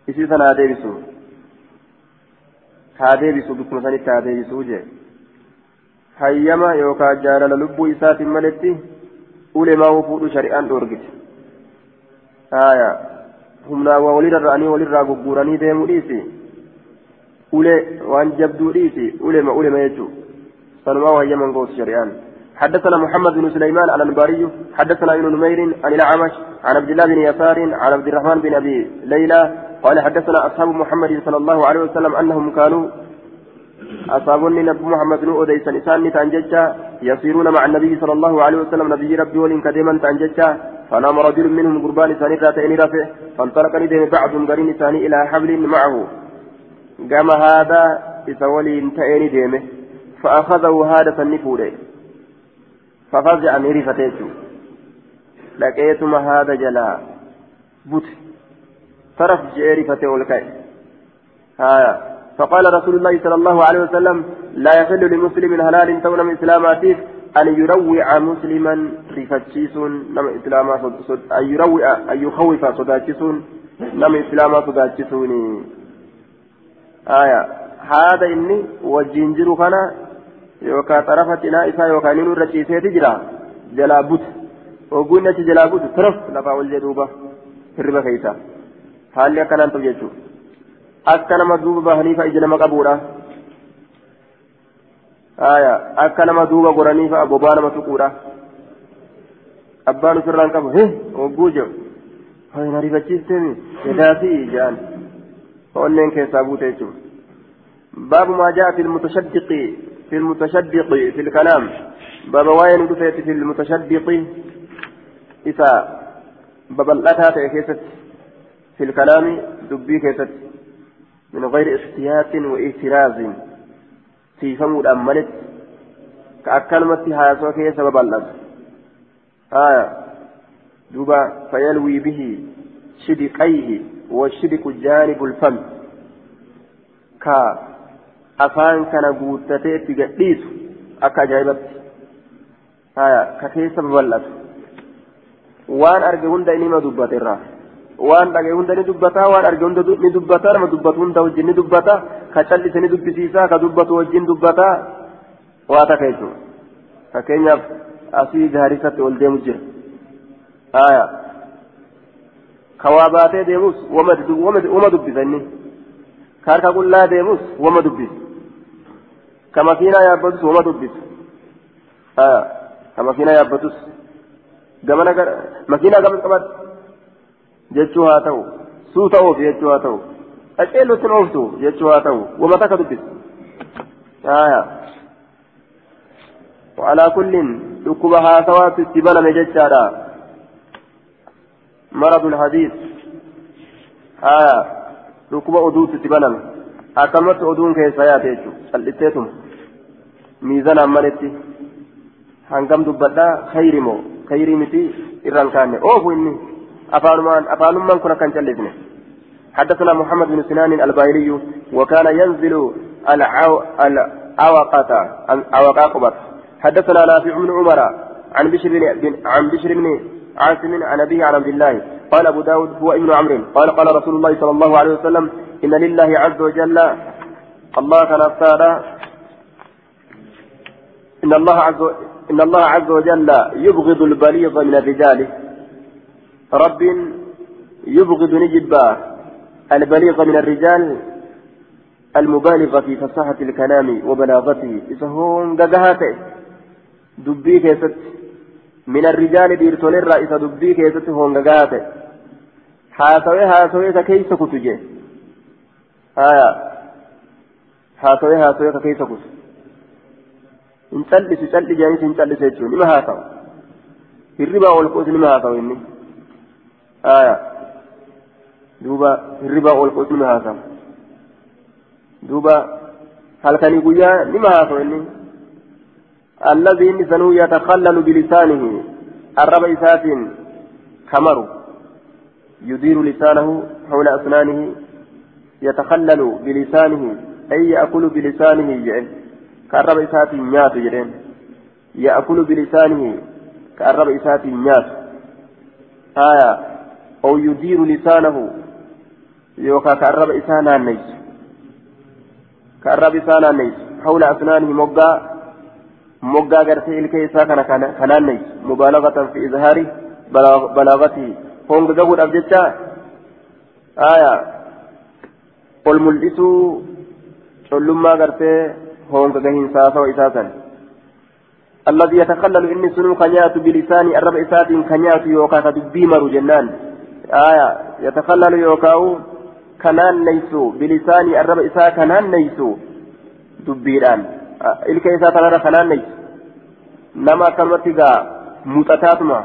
Speaker 1: إسيسا هاديبسو هاديبسو بكم سنة هاديبسو جي hayyama yookaan jaalala lubbuu isaatiin maletti ulemaa fuudhu shari'aan dhoorgite haya humnaa waa walirra ra'anii walirraa gugguuranii deemuu dhiisi ule waan jabduu dhiisi ulema ulema jechuu sanumaa wayyaman gootu shari'aan حدثنا محمد بن سليمان الأنباري حدثنا ابن نمير عن الأعمش عن عبد الله بن يسار عن عبد الرحمن بن أبي ليلى قال حدثنا أصحاب محمد صلى الله عليه وسلم أنهم كانوا أصابني نبي محمد نو أديسا إسان تنججا يسيرون مع النبي صلى الله عليه وسلم نبي ربي ولين كديما تنججا فنام رجل منهم قربان ثاني ذاتين رفع فانطلق ندم بعضهم قرين ثاني إلى حبل معه. قام هذا إسولين تأين ديمه فأخذه هذا النفور ففزع نرفتيته لقيتما هذا جلا. بوت. طرف جيري فتي والكاي هايا فقال رسول الله صلى الله عليه وسلم لا يحل لمسلم هلال تونم إسلاماتيف أن يروع مسلما رفتشيس نم إسلاما أن يروع أن يخوف صداتشيسون نم إسلاما صداتشيسوني آية. هذا إني والجنجر خنا يوكا طرفتنا إسا يوكا نينو رشيسي تجرى جلابوت وقلنا جلابوت ترف لفا والجدوبة في الربا كيسا حالي كان أنتم يجوا akka nama duuba bahanii fa'a ija nama qabuudha akka nama duuba goranii fa'a bobaa nama tuquudha abbaan ofirraan qabu he hogguu jedhu hoy na rifachiisteemi edaasii jedhan onneen keessaa buute jechuudha باب ما جاء في المتشدق في المتشدق في الكلام. باب وين دفيت في المتشدق. إذا باب الأتى كيست في الكلام دبي كيست. من غير احتياط واعتراض في فمود أملت. كأكلمة هاسوك هي سبب الله آية. دوبا فيلوي به شدقيه والشدق جانب الفم. كا أفان كان قوتته تقديس أكا جايبت آية ككي سبب الله وان أرجو ديني ما دبت الراس waan dhagaye hunda ni dubbataa waan arge hunda ni dubbataa nama dubbatu hunda wajjin ni dubbata ka callise ni dubbisiisaa ka dubbatu wajjin dubbataa waa taka jechuudha fakkeenyaaf asii gaarisatti ol deemu jira aya ka waa baatee deemus wama dubbisa inni ka harka qullaa deemus wama dubbisa makiinaa yaabbatus wama dubbisa aya ka makiinaa yaabbatus gamana makiinaa gamas qabadhu jechuu haa ta'u suuta oofi jechuu haa ta'u qaceellotti ooftu jechuu haa ta'u wama takka dubbisa aya وعلى كل haasawaatu itti baname jechaadha مرض الحديث dhukkuba oduutu itti baname akkamatti oduun keessa yaate jechuudha cal'isseetuma miizanaan maletti hangam dubbadhaa khayri moo khayrii miti irraan kaanne oofu inni afaanumaan afaanummaan kun akkan callisne حدثنا محمد بن سنان الباهلي وكان ينزل العوقة العوقة حدثنا نافع بن عمر عن بشر بن عن بشر بن عاصم عن أبيه عن عبد الله قال أبو داود هو ابن عمرو قال قال رسول الله صلى الله عليه وسلم إن لله عز وجل الله كان إن الله عز إن الله عز وجل يبغض البليغ من الرجال. رب يبغض نجبا البليغ من الرجال المبالغ في فصاحة الكلام وبلاغته. إذا هم دقهاته dubbii keessatti min arrijaali dhiirtolerraa isa dubbii keessatti hongagaate haasawee haasawee ka keeysa haasawee ka keeysa kutu hin cal'isu cal'i jeenis hin cal'ise jechuun nima haasawu hirribaa ol qoos nima haasawu inni haya duuba hirribaa ol qoos nima haasawu duuba halkanii guyyaa nima haasawu inni الذي إنسانه يتخلل بلسانه الرب إسات كمر يدير لسانه حول أسنانه يتخلل بلسانه أي يأكل بلسانه جعل كالرب إسات نيات جعل يأكل بلسانه كالرب إسات نيات. آية أو يدير لسانه يوكا كالرب إسانا نيس. كالرب إسانا نيس. حول أسنانه مبقى moggaa gartee ilkee isaa kana kanaannaysu mubaalagatan fi izhaari balaagatii honga gahuudhaaf jecha aya ol mul'isuu collummaa gartee honga gahiinsaa sawa isaa san الذي يتخلل إني سنو كنيات بلساني الرب إسات كنيات يوكا كدبي مرو جنان آية يتخلل يوكاو كنان نيسو بلساني الرب إسات كنان نيسو دبيران isaa kanarra kanaannaysu nama akkanumatti gaa muuxataatuma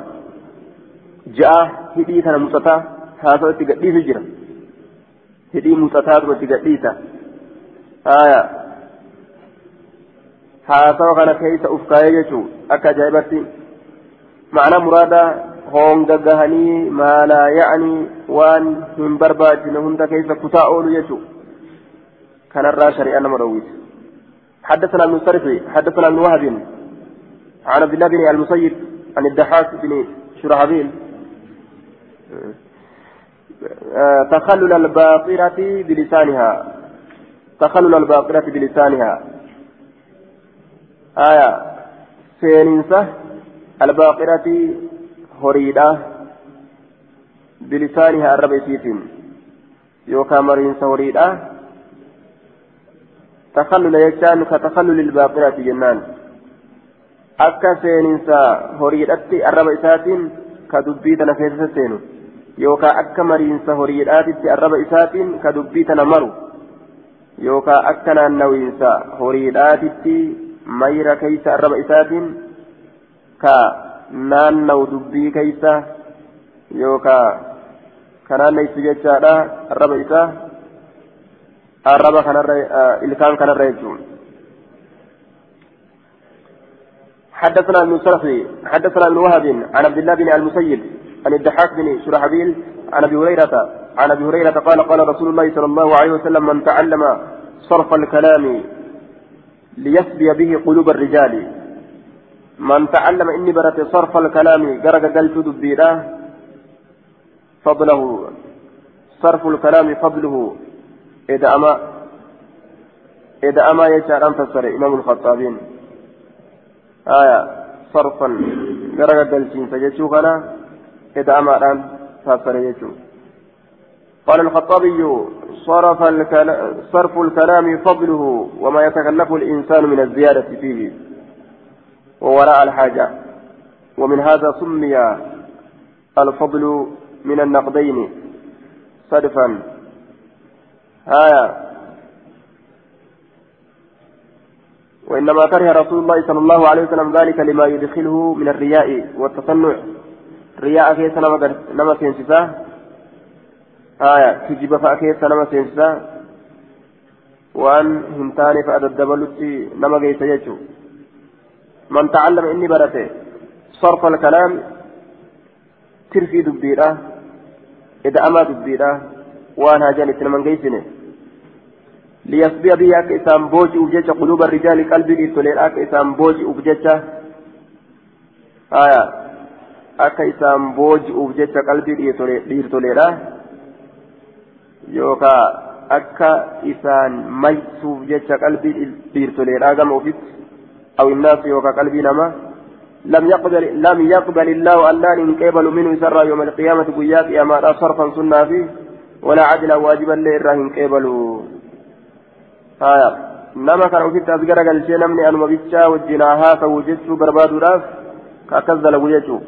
Speaker 1: ja'a hidhii kana muuxataa haasoo itti gadhiisu jira hidhii muuxataatuma itti gadhiisa haya haasawa kana keessa uf kaayee jechuun akka ajaa'ibatti ma'ana muraadaa honga gahanii maalaa ya'anii waan hin barbaachine hunda keessa kutaa oolu jechuun kanarraa shari'a nama dhowwise. حدثنا ابن الصرف حدثنا ابن وهب عن عبد الله بن المسيب عن الدحاك بن شرحبيل آه، تخلل الباطرة بلسانها. تخلل الباطرة بلسانها. آية. سينسة الباقرة هريدة بلسانها الربيسيت يوكا مرينسة هريدة. تخلل يجان كتخلل الباقرة جنان. arraba isaatiin ka dubbii tana keessa seenu yookaan akka mariinsa horiidhaatitti arraba isaatiin ka dubbii tana maru yookaan akka naannawiinsa horiidhaatitti mayra keessa arraba isaatiin ka naannawu dubbii keessa yookaan ka naannaysu jechaadha arraba isaa الربا كان الكان كان الرجل حدثنا ابن سلفي حدثنا ابن وهب عن عبد الله بن المسيب عن الضحاك بن شرحبيل عن أبي هريرة عن أبي هريرة قال قال رسول الله صلى الله عليه وسلم من تعلم صرف الكلام ليسبي به قلوب الرجال. من تعلم إني برت صرف الكلام قرق قلت دبيرا فضله صرف الكلام فضله إدأما إدأما يجعل أن فسر إمام الخطابين. آية صرفا غرق دلسين فجتشو كان إذا أمران فافر يجو. قال الخطابي صرف الكلام صرف الكلام فضله وما يتكلف الإنسان من الزيادة فيه. ووراء الحاجة. ومن هذا سمي الفضل من النقدين. صرفا آية. وإنما كره رسول الله صلى الله عليه وسلم ذلك لما يدخله من الرياء والتصنع. رياء كيس نما سينسسا آية تجيب فأكيس نما سينسسا وأن هنتاني فأددبلتي نما جيس يجو من تعلم إني برته صرف الكلام ترفي دبيرة إذا أما دبيرة وأنا جانت من جيسني ليصبي به أك إسام بوجي أبجتش قلوب الرجال قلبي لتولين أك إسام بوجي أبجتش آية أك إسام بوجي أبجتش قلبي لتولين يوكا أك إسان ميسوف جتش قلبي لتولين أغم أوفيت أو الناس يوكا قلبي نما لم يقبل لم يقبل الله أن إن قبل منه سر يوم القيامة قياك يا ما صرفا سنة فيه ولا عدلا واجبا لإراه kana ofitti as gara galchee namni anuma bichaa wajjinaa haa ta'u jechuu barbaaduudhaaf ka akkas dalagu jechuu.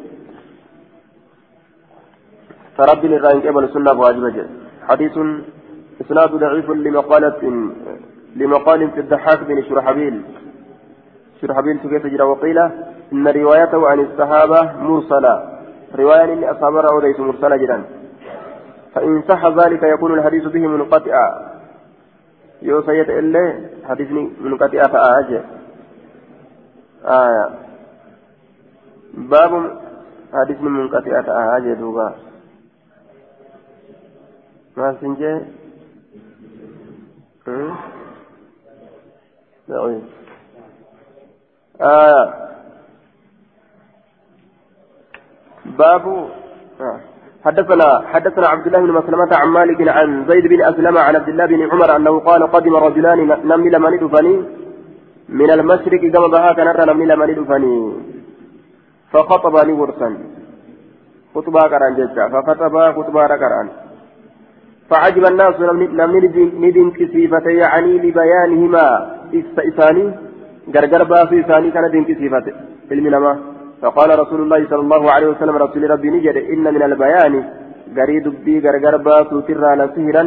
Speaker 1: فرب الرائن قبل السنة واجبة حديث إسناد ضعيف لمقالة لمقال في الضحاك بن شرحبيل. شرحبيل كيف تجرى وقيل إن روايته عن الصحابة مرسلة. رواية إن أصحابها وليس مرسلة جدا. فإن صح ذلك يكون الحديث به منقطعا. illee hadisni munqati'a ta'aa jee aya baabu hadisni munqati'a ta'aa jee duuba maal sin jee aya baabu حدثنا حدثنا عبد الله بن مسلمة عن مالك عن زيد بن أسلم عن عبد الله بن عمر أنه قال قدم رجلان نمل من دفني من المشرق كما بها كان نمل من دفني فخطبني ورسا خطبا كران جدا فخطبا خطبا كران. فعجب الناس لم ندن كسيفة يعني لبيانهما. إساني؟ غرغر باسي إساني كان دين كسيفة علم نما فقال رسول الله صلى الله عليه وسلم رسول ربي نجد إن من البيان غريد بي غرغر باسو ترى سهرا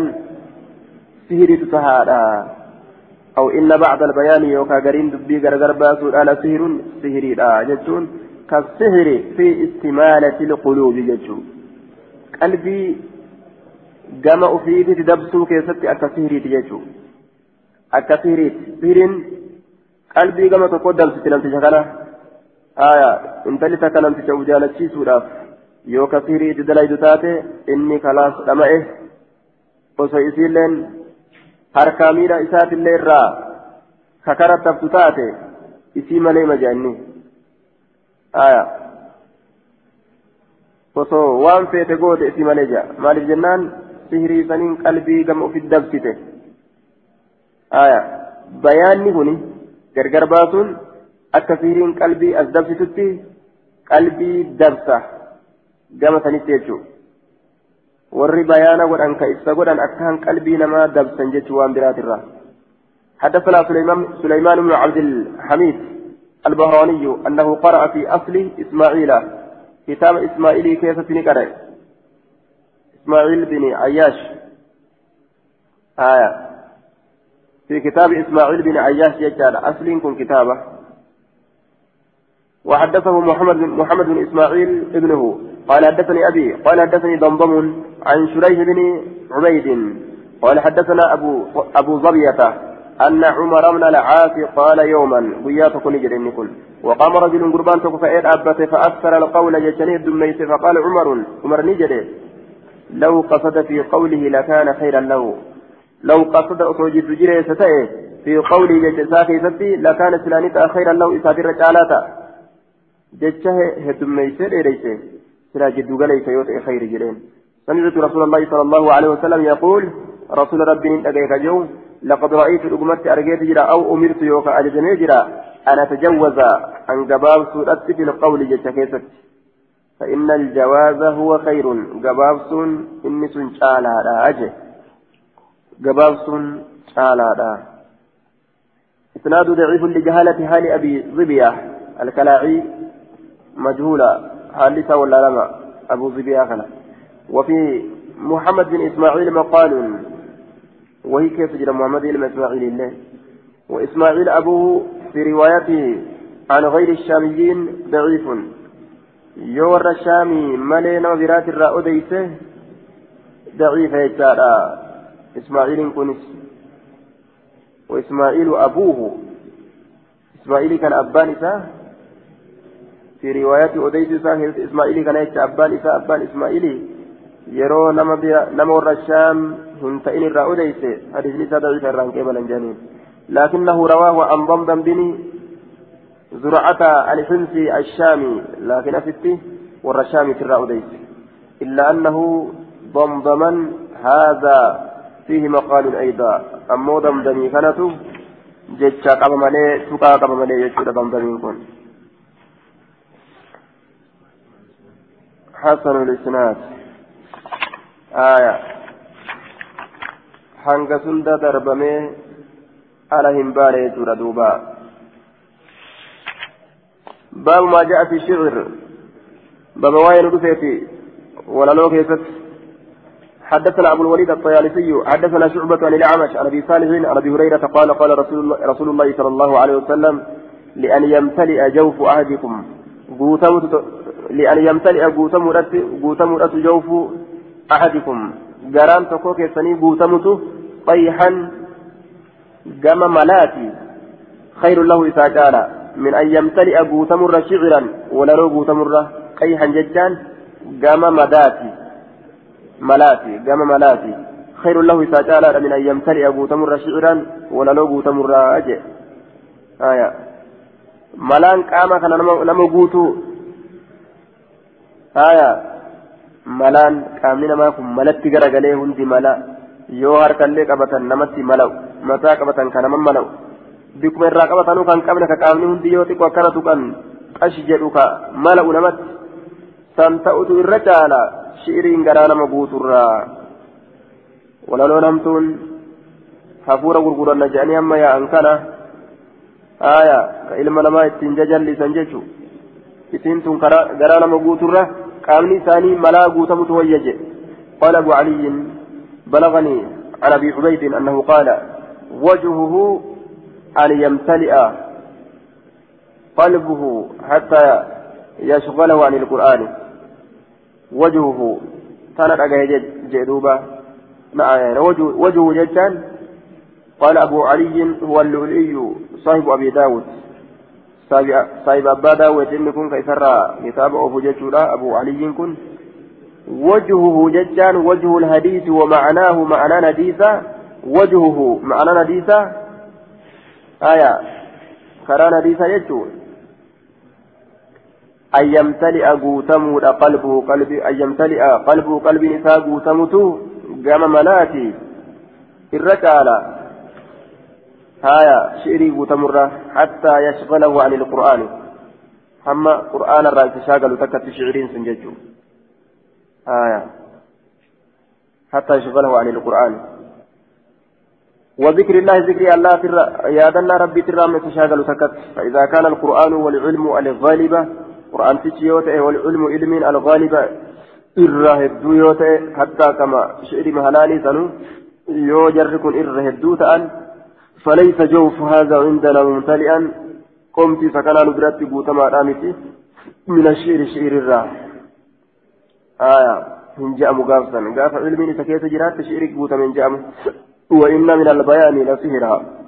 Speaker 1: سهري تسهادا أو إن بعد البيان يوكا غريد بي غرغر باسو على سهر سهري لا جتون كالسهر في استمالة القلوب جتون قلبي gama ofiitti dabsuu keessatti akka sihiriiti jechuun akka sihiriiti sihiriin qalbii gama tokko dabsiti namticha kana haya intalli takka namticha ujaalachiisuudhaaf yoo ka sihiriiti dalaydu taate inni kalaas dhama'e osoo isiilleen harkaa miidha isaatillee irraa kakarattaftu taate isii malee majaanni haya osoo waan feete goote isii malee jaa maaliif jennaan sihirii saniin qalbii gama ofit dabsite aya bayaanni kuni gargar baasuun akka sihiriin qalbii as dabsitutti qalbii dabsa gama sanitti jechuu warri bayaana godhan ka ibsa godhan akkaan qalbii namaa dabsan jechuu waan biraatirra حدثنا سليمان سليمان بن عبد الحميد البهراني أنه قرأ في أصل إسماعيل كتاب إسماعيل كيف تنقرأ إسماعيل بن عياش. آية. في كتاب إسماعيل بن عياش يجعل أصل كتابة. وحدثه محمد بن محمد بن إسماعيل ابنه. قال حدثني أبي. قال حدثني ضمضم عن شريح بن عبيد. قال حدثنا أبو أبو ظبية أن عمر بن العاص قال يوما وياتك نجر كل وقام رجل قربان فإذ أبت فأكثر القول جتني الدميت فقال عمر عمر نجر لو قصد في قوله لكان خيرا له. لو قصد أخرج جري ستأه في قوله جتساكي ستي لكان سلانتا خيرا له إسافر رجالاتا jecha heddummeeyse dheereyse silaa jiddu galeeysa yoo ta'e khayri jedheen سمعت رسول الله صلى الله عليه وسلم يقول رسول ربي إن أجيك جو لقد رأيت الأمة أرجيت جرا أو أمرت يوكا أججني جرا. أن أتجوز عن جباب سورة في القول جتكيست فإن الجواز هو خير. جباب سن إني سن شالا أجي. جباب سن شالا إسناد ضعيف لجهالة حال أبي ظبية. الكلاعي مجهولة. حالثة ولا لما. أبو ظبية خلا. وفي محمد بن إسماعيل مقال. وهي كيف جرى محمد بن إسماعيل الله. وإسماعيل أبوه في روايته عن غير الشاميين ضعيف. يور الشامي ملينا برات الرأوديسه ضعيف يجارا إسماعيل كنس وإسماعيل أبوه إسماعيل كان أبان إساه في رواية أديس إسماعيل كان أبان إساه أبان إسماعيل يرو نما نما ور الشام هنتئن الرأوديس حديث لسا ضعيف الرانكي بلنجانين لكنه رواه عن ضمضم بن زرعة الحمصي الشامي لكن أفتي والرشامي في الرأوديس إلا أنه ضمضما هذا فيه مقال أيضا. أمو ضمضمي كانت جتشا قبل مالي تقا قبل مالي يجود ضمضمي كن حسن الإسناد. آية. hanga sunda darbamee ala hin maa ja'a fi shicir baba waa'ee nu dhufeeti walaloo keessatti حدثنا أبو الوليد الطيالسي حدثنا شعبة عن الأعمش عن أبي صالح عن أبي هريرة قال قال رسول الله, رسول الله صلى الله عليه وسلم لأن يمتلئ جوف أحدكم. لأن يمتلئ قوتم جوف أحدكم. قران تقوك يسني قوتمته طيحا. قام ملاتي. خير له إذا قال من أن يمتلئ قوتمر شعرا ولا لو قوتمر قيحا ججان قام مداتي. ملاتي قام ملاتي. خير له قال من أن يمتلئ قوتمر شعرا ولا لو قوتمر أجي آية. ملان قام كان نمو قوتو آية. namaa kun malatti garagalee hundi mala yoo harkallee qabatan namatti mala'u mataa qabatan kan nama mala'u bikkuma irraa akkana tuqan qashi jedhu ka mala'u namatti san ta'utu irra caala shi'iriin garaa nama guuturraa walaloo namtuun hafuura gurguranna jedhanii amma yaa'an kana haaya ka ilma namaa ittiin jajallisan jechu isiin tun garaa nama guuturra qaamni isaanii malaa guutamutu wayya jedhe قال أبو علي بلغني عن أبي عبيد أنه قال وجهه أن يمتلئ قلبه حتى يشغله عن القرآن. وجهه كانت أجا جدوبة. وجهه جدا. قال أبو علي هو اللؤلؤي صاحب أبي داود. صاحب أبا داود. إن كن كيسرى كتاب أبو جدولا أبو علي كن. وجهه ججان وجه الحديث ومعناه معنى نديسة وجهه معنى نديسة آية. كرا نديسة يجون أن يمتلئ قوتمو قلبه قلبي أن يمتلئ قلبه قلب نساء قوتمته قام ملاتي. الرجال آية. شعري قوتمرة حتى يشغله عن القرآن. أما قرآن الرأي تشاغل تكت شعرين سنججو. آية. حتى يشغله عن القرآن. وذكر الله ذكر الله ترى يادنا ربي ترى من تشاغل سكت فإذا كان القرآن والعلم الغالبة قرآن تشيوته والعلم علم الغالبة إرهدو يوته حتى كما شعر مهلالي سنو يو جركن إرهدو تأن. فليس جوف هذا عندنا ممتلئا. قمت سكنا نبرت بوتما رامتي. من الشعر شعر الراه آية من جاء مقافسا قاف علمي سكيت جرات شعرك بوتا من جاء وإن من البيان لسهرا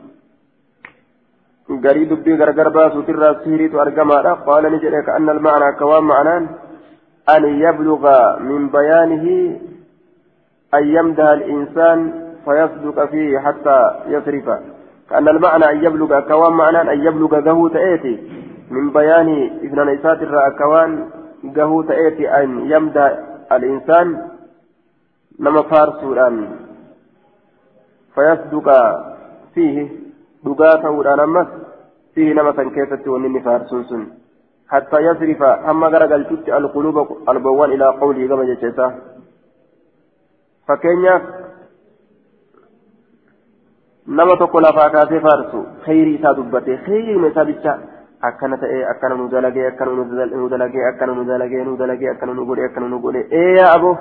Speaker 1: قريب دبي غرغر باسو ترى سهريت أرقما قال نجد كأن المعنى كوام معنان. أن يبلغ من بيانه أن يمدح الإنسان فيصدق فيه حتى يصرف. كأن المعنى أن يبلغ كوام معنان. أن يبلغ ذهو تأتي. من بيان ابن نيسات الرأكوان قهو تأتي أن يمدى الإنسان. نما فارسودان فيصدق فيه دقاته أمس فيه نما كيست ونني فارسون سن حتى يصرف أما غرقل تت القلوب البوان إلى قوله كما جتشتا فكينيا kaasee faarsu kheyrii isaa dubbate kheyriima isaa bicha akkana ta'ee akkana nu dalagee akkana nu dalagee akkana nu dalagee nu dalagee akkana nu godhe akkana nu godhe eeyaa abo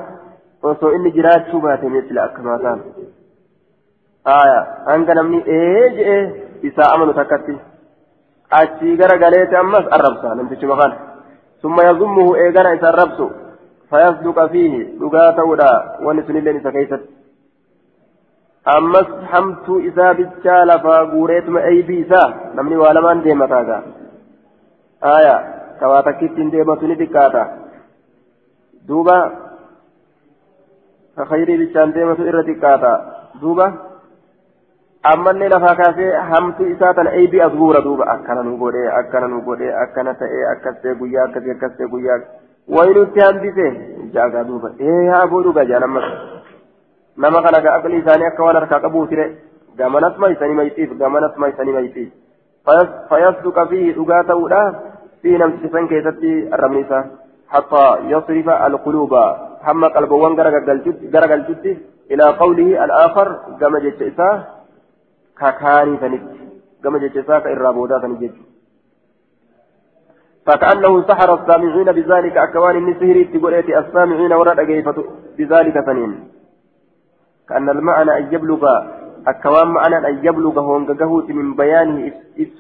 Speaker 1: osoo inni jiraachuu baate meesila akkamaa ta'an namni ee je'ee isaa amanu takkatti achii gara galeete ammas arrabsa namtichi maqaan summa yazummuhu eegana isa arrabsu fayasduqa fiihi dhugaa ta'uudha wanni sunilleen isa keessatti ammas hamtuu isaa bichaa lafaa guureetuma eeybii isaa namni waa lamaan deema taagaa aya kawaa takkittiin deematu ni xiqqaata duuba ka khayrii bichaan deematu irra xiqqaata duuba ammallee lafaa kaasee hamtuu isaa tana eeybii as guura duuba akkana nu godhee akkana nu godhee akkana ta'ee akkas ta'e guyyaa akkasii akkas ta'e guyyaa wayinutti hambise jaagaa duuba ee haa godhu gajaan ammas nama kana ga aqli isaanii akka waan harkaa qabuutire gamanas maysanii mayxiif gamanas maysanii mayxiif fayasduqa fiihi dhugaa ta'uudha fiihi namtichi san keessatti arrabni isaa حتى يصرف القلوب هم قلبوان غرغلتت إلى قوله الآخر كما جت إساه ككاني فنت كما جت إساه كإرابودا فنجت فكأنه سحر السامعين بذلك أكوان النسهر تقول السامعين ورد بذلك فنين كأن المعنى أن يبلغ أكوان معنى أن يبلغ هونغهوت من بيانه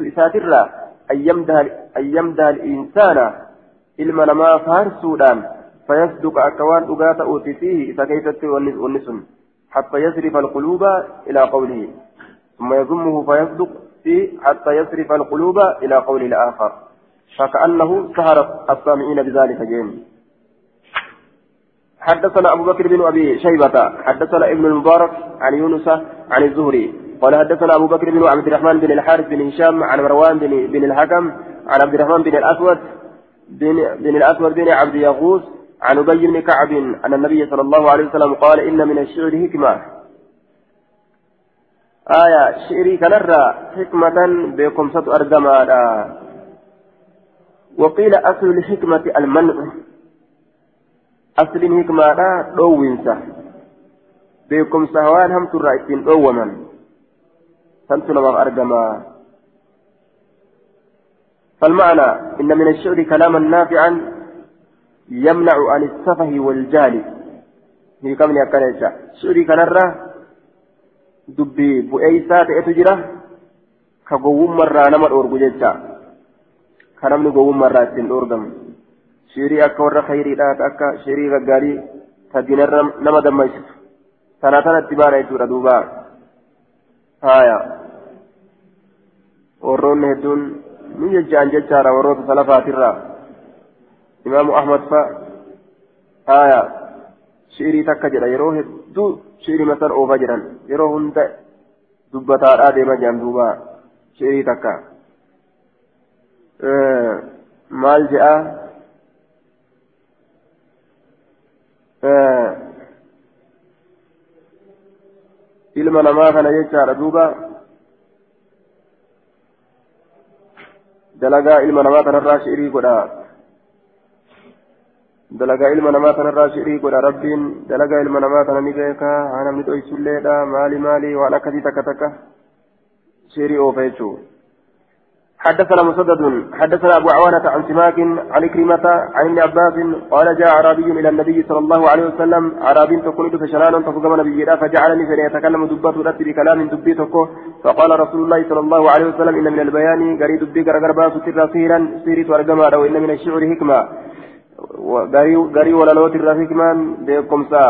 Speaker 1: إساترا أن يمدها أن الإنسان إلما لما فارسودان فيصدق أكوان أغاث أوتي فيه إذا كيست والنسن حتى يصرف القلوب إلى قوله ثم يضمه فيصدق فيه حتى يصرف القلوب إلى قوله الآخر. فكأنه سهر السامعين بذلك جيم. حدثنا أبو بكر بن أبي شيبة حدثنا ابن المبارك عن يونس عن الزهري قال حدثنا أبو بكر بن عبد الرحمن بن الحارث بن هشام عن مروان بن, بن الحكم عن عبد الرحمن بن الأسود بن, بن الأسود بن عبد يغوث عن أبي بن كعب أن النبي صلى الله عليه وسلم قال إن من الشعر حكمة. آية شعري كنرى حكمة بكم ست أرجما وقيل أصل الحكمة المنع. asliin hikmaadha dhoowwinsa beekumsa waan hamturraa ittiin dhoowwaman santu namaaf argamaa فالمعنى إن من الشعر كلاما نافعا يمنع عن السفه والجهل هي كم يكنيشا شعري كنرة دبي بؤيسا تأتجرة كقوم مرة نمر أورجو جيشا كنمن قوم مرة سن أورجم shiirii akka warra khayriidha akka shiirii gaggaarii taddiinarra nama dammaysitu tana tanatti baana jechuudha duuba haya warroonni hedduun ni jechaan jechaadha warroota salafaatirraa imaamu ahmad fa haya shiirii takka jedha yeroo hedduu shiirii masan oofa jedhan yeroo hunda dubbataadhaa deema jedhan duuba shiirii takka maal jedhaa ilma namaa kana jechaadha duuba dalagaa ilma namaa kanarraa shi'irii godha dalagaa ilma namaa kanarraa shi'irii godha rabbiin. Dalagaa ilma namaa kana ni beeka haa namni dhoysulleedha maali maali? Waan akkasii takka takka. Shi'irii oofa jechuudha حدثنا مسدد حدثنا أبو عوانة عن سماك عن كريمة عن ابن عباس قال جاء أعرابي إلى النبي صلى الله عليه وسلم أعرابي تكون فشنان تفقم نبي فجعلني فليتكلم دبات رتب بكلام دبي تكو فقال رسول الله صلى الله عليه وسلم إن من البيان قري دبي قرقر باس سر سيرا سيري وأرقما وإن من الشعر حكمة لوت الرحكمان بكم سا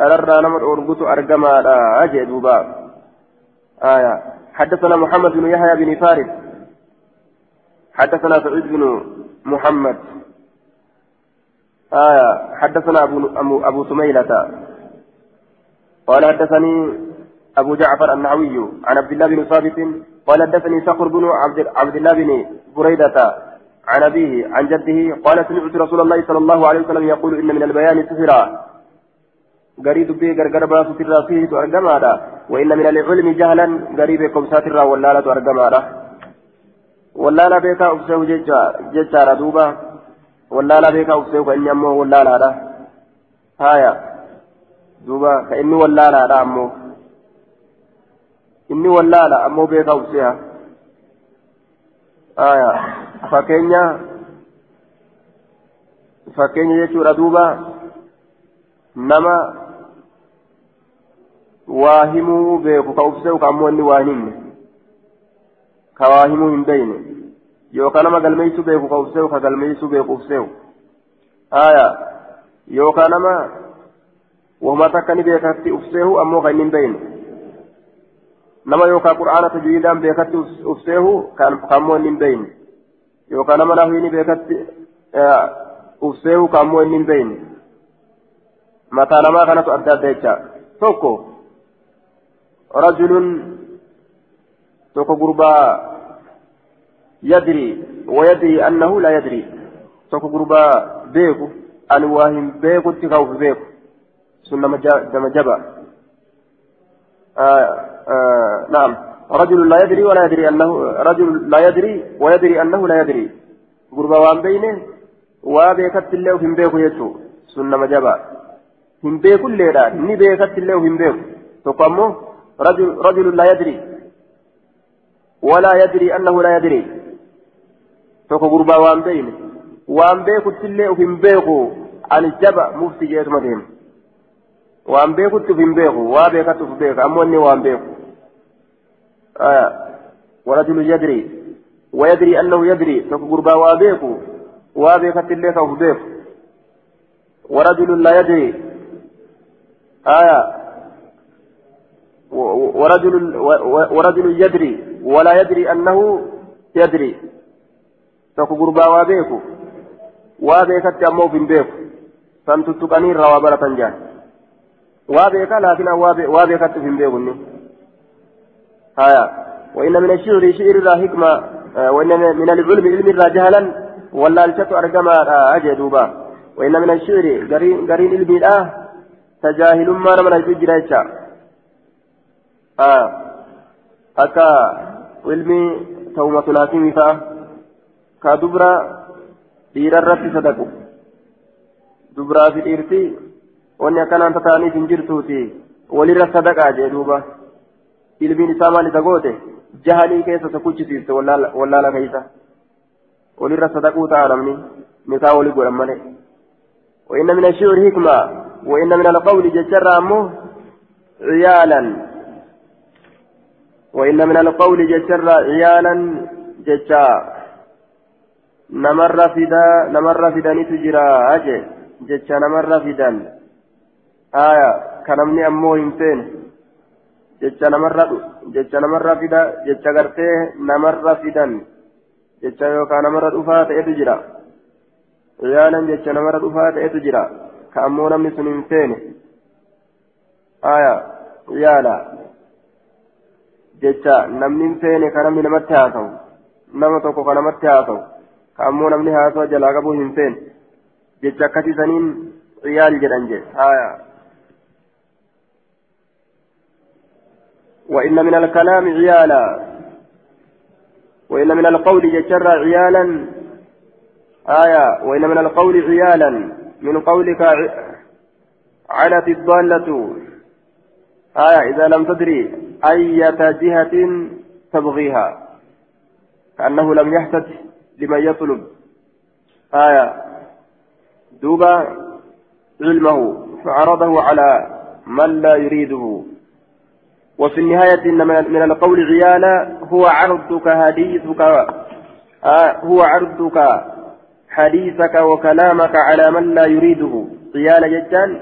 Speaker 1: أرى نمر أرقط أرقما أجد آية حدثنا محمد بن يحيى بن فارس حدثنا سعيد بن محمد آية حدثنا أبو, أبو, أبو سميلة قال حدثني أبو جعفر النعوي عن عبد الله بن ثابت قال حدثني صخر بن عبد, عبد الله بن بريدة عن أبيه عن جده قال سمعت رسول الله صلى الله عليه وسلم يقول إن من البيان سحرا قريب بي غرغر باس سرا فيه أرجما وإن من العلم جهلا قريبكم ساترا ولا لا أرجما wallaala beekaa ufseehu jechaadha duuba wallaala beekaa ufseehu ka inni ammoo wallaalaadha haya duuba ka inni wallaalaadha ammoo inni wallaala ammoo beekaa ufseeha haya fakkeenya fakkeenya jechuudha duuba nama waa himuu beeku ka ufseehu ka ammoo inni waa himne ka waa himuu hin beeyne yookaan nama galmeessuu beeku ka ufseehu ka galmeessuu beeku ufseehu aya yookaan nama wahuma takka ni beekatti ufseehu ammoo kan hin beeyne nama yookaan qur'aana tajwiidaan beekatti ufseehu kan ammoo hin beeyne yookaan nama nahwiini beekatti ufseehu ka ammoo inni hin beeyne mataa namaa kanatu adda adda jecha tokko rajulun tokko gurbaa يدري ويدري أنه لا يدري توكو غربا بيكو أن واهم بيكو تخوف بيكو سنة مجبا آه آه نعم رجل لا يدري ولا يدري أنه رجل لا يدري ويدري أنه لا يدري. غربا وان بينه وبيكت الله هم بيكو يجو سنة مجبا هم بيكو الليلة ني بيكت الله هم بيكو. توكو رجل رجل لا يدري. ولا يدري أنه لا يدري. tokko gurbaa waan beeyne waan beekuttillee uf hin beeku ani jaba mufti jeetuma deema waan beekutti uf hin beeku waa beekatti uf beeka ammoo beeku ورجل يدري ويدري أنه يدري. فقربا وابيكو. وابيكت الليك أو بيكو ورجل لا يدري. آية. ورجل ورجل يدري ولا يدري أنه يدري. tokko gurbaa waa beeku waa beekatti ammoo of hin beeku san tuttuqanii haya وإن من الشعر شعر را حكمة وإن من العلم علم را جهلا ولا الشت أرجما أجدوبا وإن من الشعر قرين علم الآه تجاهل ما نمنا يجرى آه أكا علمي تومة فأه ka dubra dhiirarratti sadaqu dubraa fi dhiirti wanni akkanaan tataaniif hin jirtuuti walirra sadaqaa jee duuba ilmiin isaa maal isa goote jahalii keessa sakuchisiiste wallaala keeysa walirra sadaquu ta'a namni nikaa walii godhan malee وإن من الشعر حكمة وإن من القول ججر أمه عيالا وإن من القول ججر عيالا ججا namarra fidanitu jira aje jecha namarra fidan aya ka namni ammoo hin feene jecha namarra jecha namarra fida jecha gartee namarra fidan jecha yookaan namarra dhufaa ta'etu jira yaalan jecha namarra dhufaa ta'etu jira ka ammoo namni sun hin feene aya yaala jecha namni hin feene ka namni namatti haasawu nama tokko ka namatti haasawu ammoo namni haasoo jalaa qabuu hin feen jecha akkasii saniin ciyaal jedhan jedhe haya وإن من الكلام عيالا. وإن من القول جشر عيالا. آية. وإن من القول عيالا. من قولك علت الضالة. آية. إذا لم تدري أية جهة تبغيها. كأنه لم يحتج لمن يطلب. آية. دوبا علمه فعرضه على من لا يريده. وفي النهاية إن من القول عيالا هو عرضك حديثك آه هو عرضك حديثك وكلامك على من لا يريده. عيال جتان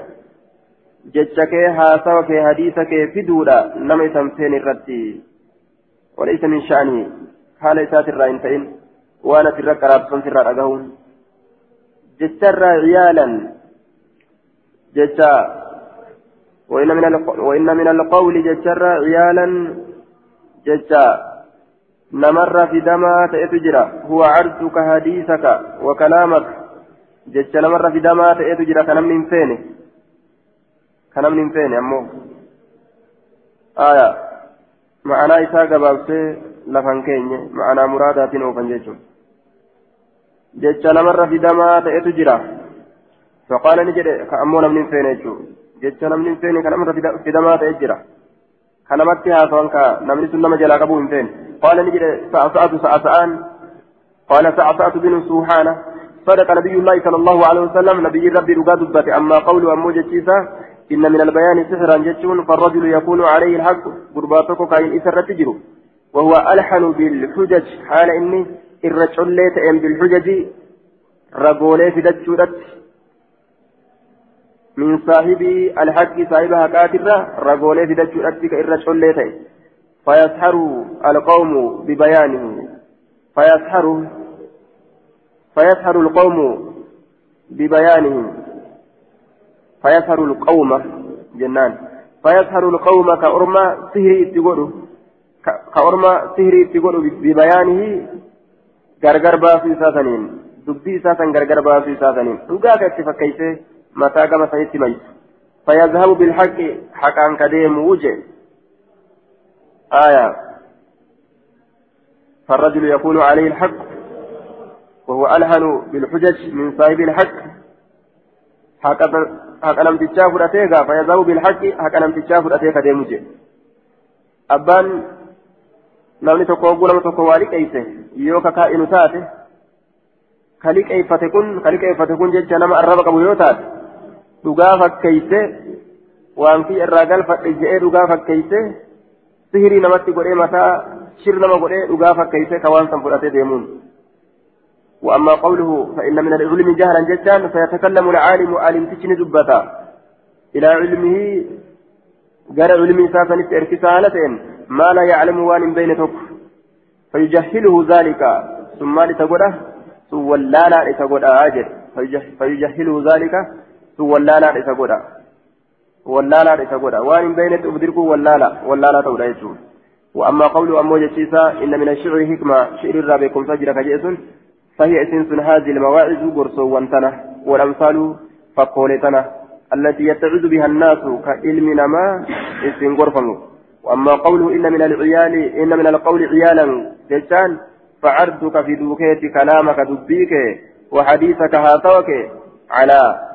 Speaker 1: جتك هاسوك حديثك فدولا نمي سمسين الرد وليس من شأنه حال إسات الرائن فإن وأنا في رابطان في الركعة جتر عيالا. جتا وإن من وإن من القول جتر عيالا جتا. نمر في دما تأتجرا. هو عرضك حديثك وكلامك. جتا نمر في دما تأتجرا. كنم من فينه كنم من فينه أمو. آية. معنى إساء قبابته muraadaatiin oofan jechuun jecha namarra fidamaa ta'etu jira faqaala ni jedhe ka ammoo namni hin feene jechuun jecha namni hin feene ka namarra fidamaa ta'e jira. Ka namatti haasawan ka namni sun nama jalaa qabuu hin feene qaala ni jedhe sa'asa'atu sa'asa'aan qaala sa'asa'atu binu suuhaana. صدق نبي الله صلى الله عليه وسلم نبي ربي رقاد أما قوله أمو جتشيسا إن من البيان سحرا جتشون فالرجل يكون عليه الحق قرباتك كاين إسر تجرو وهو ألحن بالحجج حال إني الرجل ليت بالحجج رقولي في دتشورت من صاحب الحق صاحبها كاترة رقولي في دتشورت كالرجل ليت فيسحر القوم ببيانه. فيسحر فيسهر القوم ببيانه. فيسهر القوم جنان. فيسهر القوم كأرما سهري تقولوا كأرما سهري تقولوا ببيانه غرغر باسي ساسنين دبي ساسن غرغر باسي ساسنين dhugaa itti mataa gama sanitti maysu فيذهب بالحق حقا كديم وجه آية فالرجل يكون عليه الحق وهو ألهن بالحجج من صاحب الحق حق نم تشاف رتيغا فيذهب بالحق حق نم تشاف رتيغا ديمجي أبان namni tokko hogguu nama tokko waa liqeeyse yoo kakaa'inu taate ka liqeeffate kun ka liqeeffate kun jecha nama arraba qabu yoo dhugaa fakkeeyse waan kiyya irraa galfadhe je'ee dhugaa fakkeeyse sihirii namatti godhee mataa shir nama godhee dhugaa fakkeeyse ka waan san fudhatee deemuun وأما قوله فإن من العلم جهلا جدا فيتكلم العالم عالم تشني دبتا إلى علمه قال علمي ساسا ارتسالة ما لا يعلم وان بين تك فيجهله ذلك ثم لتقوله سولالا لتقوله أجل فيجهله ذلك سولالا لتقوله ولالا لتقوله وان بين تبدركه ولالا ولالا تقوله وأما قوله أمو جسيسا إن من الشعر حكمة شعر الرابع فجر كجيس فهي اسنس هذه المواعظ قرصو وانتنه والأمثال فقولتنا التي يتعذ بها الناس كعلم نما اسم غرفه وأما قوله إن من العيال إن من القول عيالا جتان فعرضك في دوكيت كلامك دبيك وحديثك هاتوك على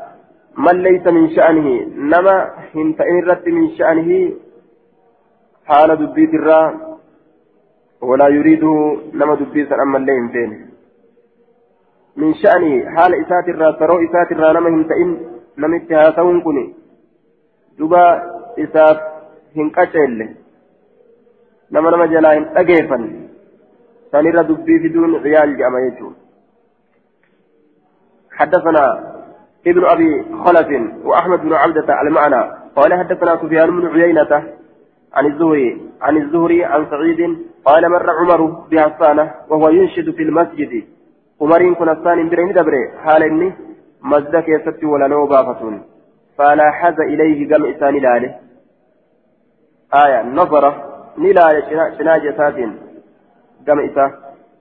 Speaker 1: من ليس من شأنه نما هنت إن رت من شأنه حال دبيت الرا ولا يريده نما دبيت أما الليل فين من شأنه حال إسات الرا ترو إسات الرا نما هنتئن نمت هاتون كني دبا إسات هنكتل نما نما جلاين أجيفا سنرى دبي في دون عيال جامع يجون حدثنا ابن أبي خلف وأحمد بن عبدة المعنى قال حدثنا سفيان بن عيينة عن الزهري عن الزهري عن سعيد قال مر عمر بحصانة وهو ينشد في المسجد assaan hin bire ni dabre haala inni masda keessatti walaloo baafatuun falaaxaza ilayhi gama isaan ilaale aya nazara ni ilaale cinaaja isaatiin gama isaa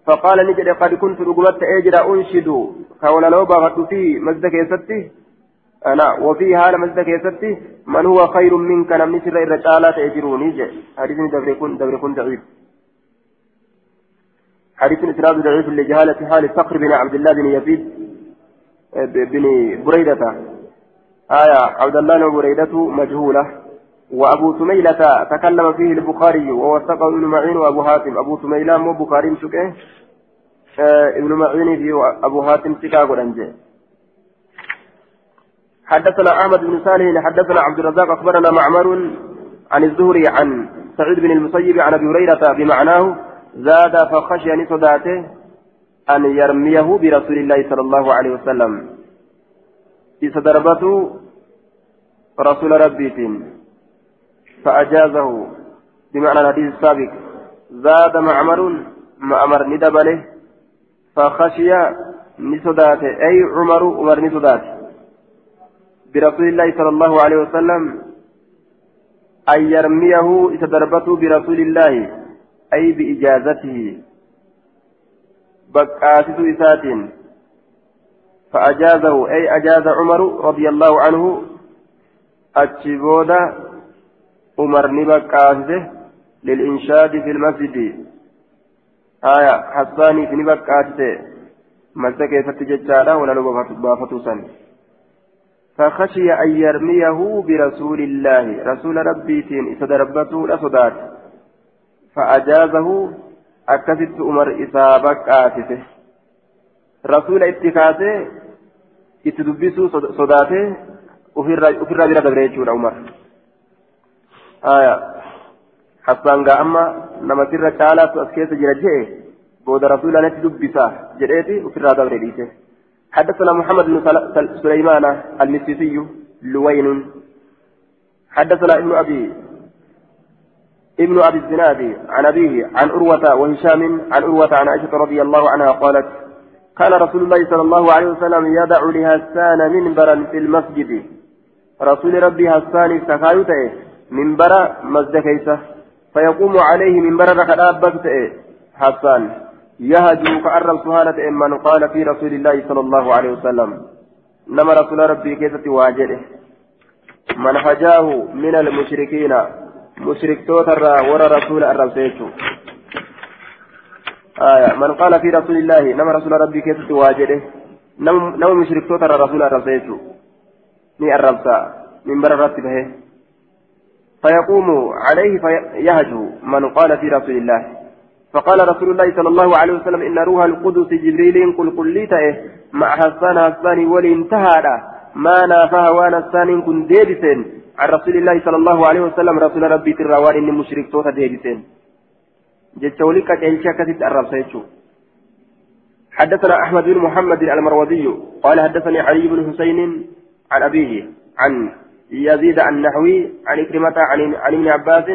Speaker 1: فقال نجد قد كنت رقمت أجرى أنشد. كولالو باغت في مزد كيستي أنا وفي حال مزد كيستي من هو خير منك؟ نمني سر الرجالات أجروني جي حديث دبر كن دبر كن ضعيف. حديث إسناد ضعيف لجهالة حال صقر بن عبد الله بن يزيد بن بريدة. آية عبد الله بن بريدة مجهولة. وأبو سميلة تكلم فيه البخاري ووثقه ابن معين وأبو حاتم. أبو سميلة مو بخاري شكه آه ابن معين في أبو سكاغو رنجي حدثنا أحمد بن صالح حدثنا عبد الرزاق أخبرنا معمر عن الزهري عن سعيد بن المسيب عن أبي هريرة بمعناه زاد فخشي أن أن يرميه برسول الله صلى الله عليه وسلم. إذا ضربته رسول ربي فأجازه. بمعنى الحديث السابق. زاد معمر معمر ندبله فخشي نسداته أي عمر عمر نسداته برسول الله صلى الله عليه وسلم. أن يرميه إذا ضربته برسول الله. أي بإجازته. بقاسس إسات. فأجازه. أي أجاز عمر رضي الله عنه. أتشبودا. عمر نبقاسسه للإنشاد في المسجد آية حساني في نبك آتته مزة كيف تججالا ولا لو بافتوسا فخشي أن يرميه برسول الله رسول ربي تين إسدربته لصدات فأجازه أكست أمر إسابك آتته رسول اتكاته يتدبسوا صداته ofirraa bira dabre jechuudha umar. Aya hassaan gaa amma nama sirra caalaatu as keessa jira jee booda rasuulanatti dubbisa jedheeti ofirraa dabre حدثنا محمد بن سليمان المسيسي لوين. حدثنا ابن ابي ابن أبي الزناد عن أبيه عن عروه وهشام عن عروه عن عائشة رضي الله عنها قالت كان رسول الله صلى الله عليه وسلم يدع لهسان منبرا في المسجد. رسول ربي حسان سكايو تأي منبر مسجد كيسة. فيقوم عليه منبر ركض حسان. يهجو كأرم سهالة من قال في رسول الله صلى الله عليه وسلم. نما رسول ربي كيسة واجده من هجاه من المشركين. مشرك توتر ورى رسول الرسول آية. من قال في رسول الله نما رسول ربي كيسة واجده نما مشرك توتر رسول الرسول ني الربسا من بر به فيقوم عليه فيهجو من قال في رسول الله. فقال رسول الله صلى الله عليه وسلم إن روح القدس جبريل قل قل لي مع حسان حسان ولانتهى ما نافها وأنا الثاني كن ديبسين عن رسول الله صلى الله عليه وسلم رسول ربي تراوان إني مشرك توتا ديبسين جدت ولك كيلشا كتت الرب حدثنا أحمد بن محمد المروزي قال حدثني علي بن حسين عن أبيه عن يزيد النحوي عن إكرمة عن عن إبن عباس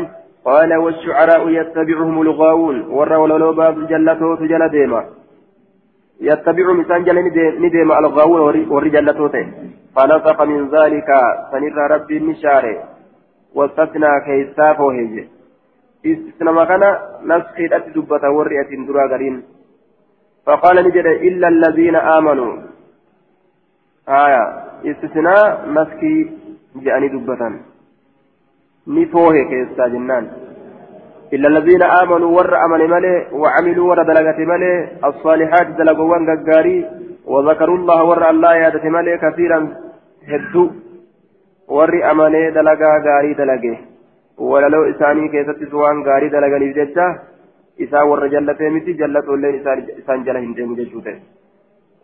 Speaker 1: قال والشعراء يتبعهم الغاوون ورى ولو باب جلته تجل ديما. يتبع مثال جل نديم الغاوون ورى جلته فنطق من ذلك فنرى ربي النشار واستثنى كيساف وهي استثنى كان نسخي دبة ورئة درا فقال نجد إلا الذين آمنوا. آية. استثناء مسكي جاني دبة نفوه كيستا جنان. إلا الذين آمنوا ور أمن ملي وعملوا ور دلقة ملي الصالحات دلقوان قاري وذكروا الله ور الله يادة ملي كثيرا هدو. ور أمن دلقا قاري دلقه. ولو إساني كيست سوان قاري دلقني ججة إسا ور جلته متي جلته اللين إسان جله هندين ججوته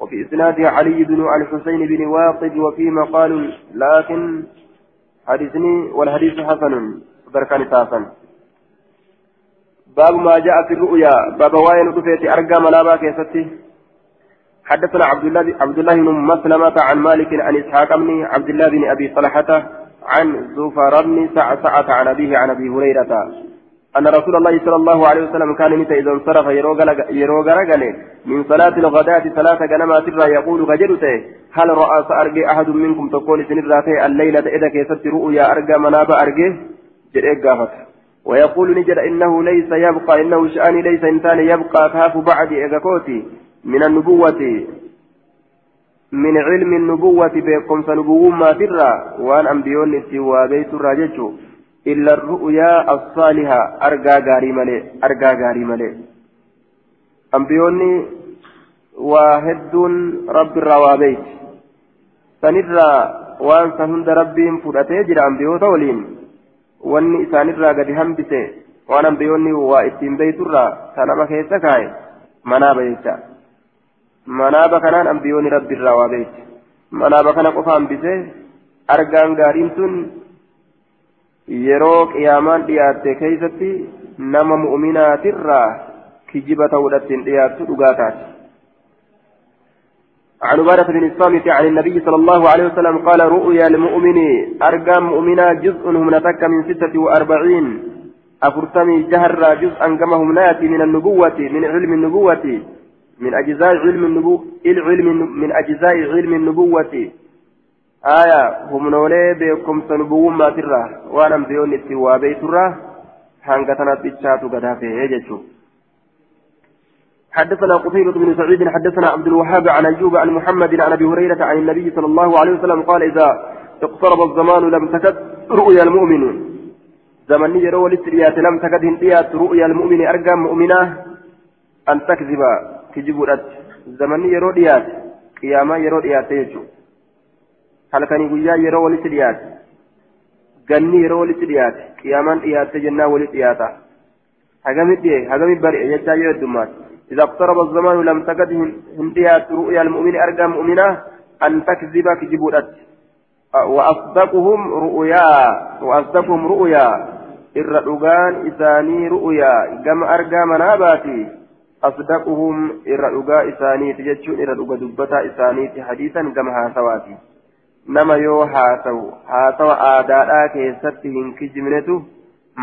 Speaker 1: وفي إسناد علي بن الحسين بن واقد وفي مقال لكن حديثني والحديث حسن بركان تاسا باب ما جاء في الرؤيا باب واين رفيت أرقى منابا كيستي. حدثنا عبد الله عبد الله بن مسلمة عن مالك عن إسحاق بن عبد الله بن أبي طلحة عن زفر بن سعسعة عن أبيه عن أبي هريرة. أن رسول الله صلى الله عليه وسلم كان متى إذا انصرف يروغ من صلاة الغداة صلاة جنما سرا يقول غجرته هل رأى سأرجي أحد منكم تقول سنراته الليلة إذا كيست رؤيا أرجى مناب أرجي جرئ ويقول نجد إنه ليس يبقى إنه شأني ليس إنسان يبقى كاف بعد إغاكوتي من النبوة من علم النبوة بكم سنبوه ما ترى وأن أنبيون سوى بيت الراجج إلا الرؤيا الصالحة أرجى غاري ملي أرجى غاري ملي أنبيوني واحد رب الروابيت سنرى وان سهند ربهم فرأتي جرى أنبيوتا ولين واني إسانرى قد ambiyoonni waa ittiin beeyturraa kanama keessa kaaye manaaba jecha manaaba kanaan ambiyoonni rabbiirraa waa beeyti manaaba kana qofa hambisee argaan gaariin tun yeroo qiyaamaan dhiyaatte keeysatti nama mu'minaatirraa kijiba ta'uudhattiin dhiyaattu dhugaa taate عن عبادة بن الصامت عن النبي صلى الله عليه وسلم قال رؤيا المؤمن أرقام مؤمنا جزء هم نتك من ستة وأربعين أفرتمي جهر جزءا كما هم ناتي من النبوة من علم النبوة من أجزاء علم النبوة من أجزاء علم النبوة. آية هم نولي بكم سنبوون ما ترى وأنا مبيون اتوا بيترى هانغتنا بيتشاتو قدافي يجتشو حدثنا قتيبة بن سعيد حدثنا عبد الوهاب عن أيوب عن محمد عن أبي هريرة عن النبي صلى الله عليه وسلم قال إذا اقترب الزمان لم تكد رؤيا المؤمن. زمن يرو الاستريات لم تكد هنديات رؤيا المؤمن أرقى مؤمنة أن تكذب كجب زمن يرو ديات قياما يرو ديات يجو. كان يقول يرو ولت ديات ganni yeroo walitti dhiyaate. Qiyaamaan dhiyaatte jennaa walitti dhiyaata. Hagamit dhiye hagamit bari'e jechaa yoo heddummaat إذا اقترب الزمان لم تكد هنديات رؤيا المؤمن أرجى مؤمنة أن تكذب كجبودت وأصدقهم رؤيا وأصدقهم رؤيا الرؤان إساني رؤيا كما أرجى مناباتي أصدقهم الرؤى إساني تجتشون الرؤى دبتا إساني حديثا كما هاسواتي nama yoo haasawu haasawa aadaadhaa keessatti hin kijibnetu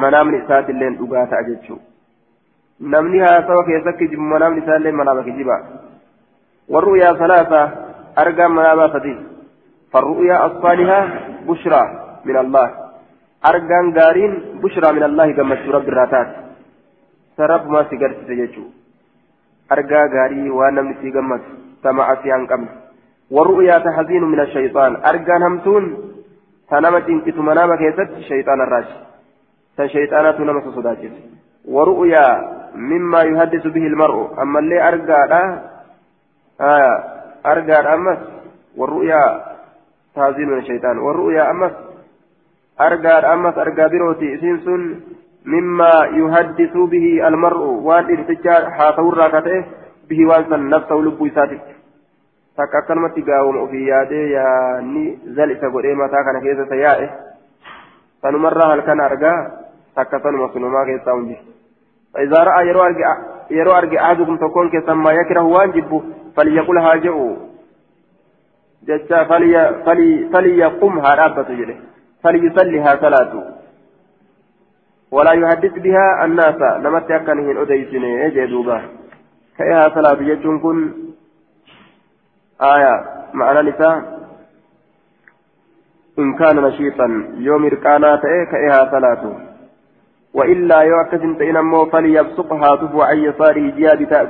Speaker 1: manaamni isaatilleen dhugaa ta'a jechuudha namni haasawa keessatti kijibu manaamni isaallee manaama kijiba argaan manaabaa sadii farru'yaa asfaalihaa bushraa min allah argaan gaariin bushraa min allahi gammachuu rabbi irraa taate sarabmaa si garsiise jechuudha argaa gaarii waan namni sii gammatu sama asii hanqabne والرؤيا تحزين من الشيطان. أرجان همتون تنامت إنكت منام كيست شيطان الراش فشيطانات نمس صداجس ورؤيا مما يحدث به المرء. أما اللي أرجع آه أرجع أمس. والرؤيا تحزين من الشيطان. والرؤيا أمس. أرجع أمس أرجع بروتي سنسن. مما يحدث به المرء. وان ارتجار حاطور راكته به وانسان نفسه لبو ساتك takka akkanumatti gaawuma ofii yaadee yaanni zal isa godhee mataa kana keessa yaa'e sanumarraa halkan argaa takka sanuma sunumaa keessaa hundi. فإذا رأى يرو أرجع أحدكم تكون كسما يكره واجب فليقل هاجئوا جتا فلي فلي فليقم هرابة جله فليصليها صلاته ولا يحدث بها الناس لما تيكنهن أديسني جدوبا كيها صلاة يجون كن آية معنى نساء إن كان نشيطا يوم إركانا كإها صلاته وإلا يوكس تئنمو فليبسقها تفو عن يساره جهة بتاء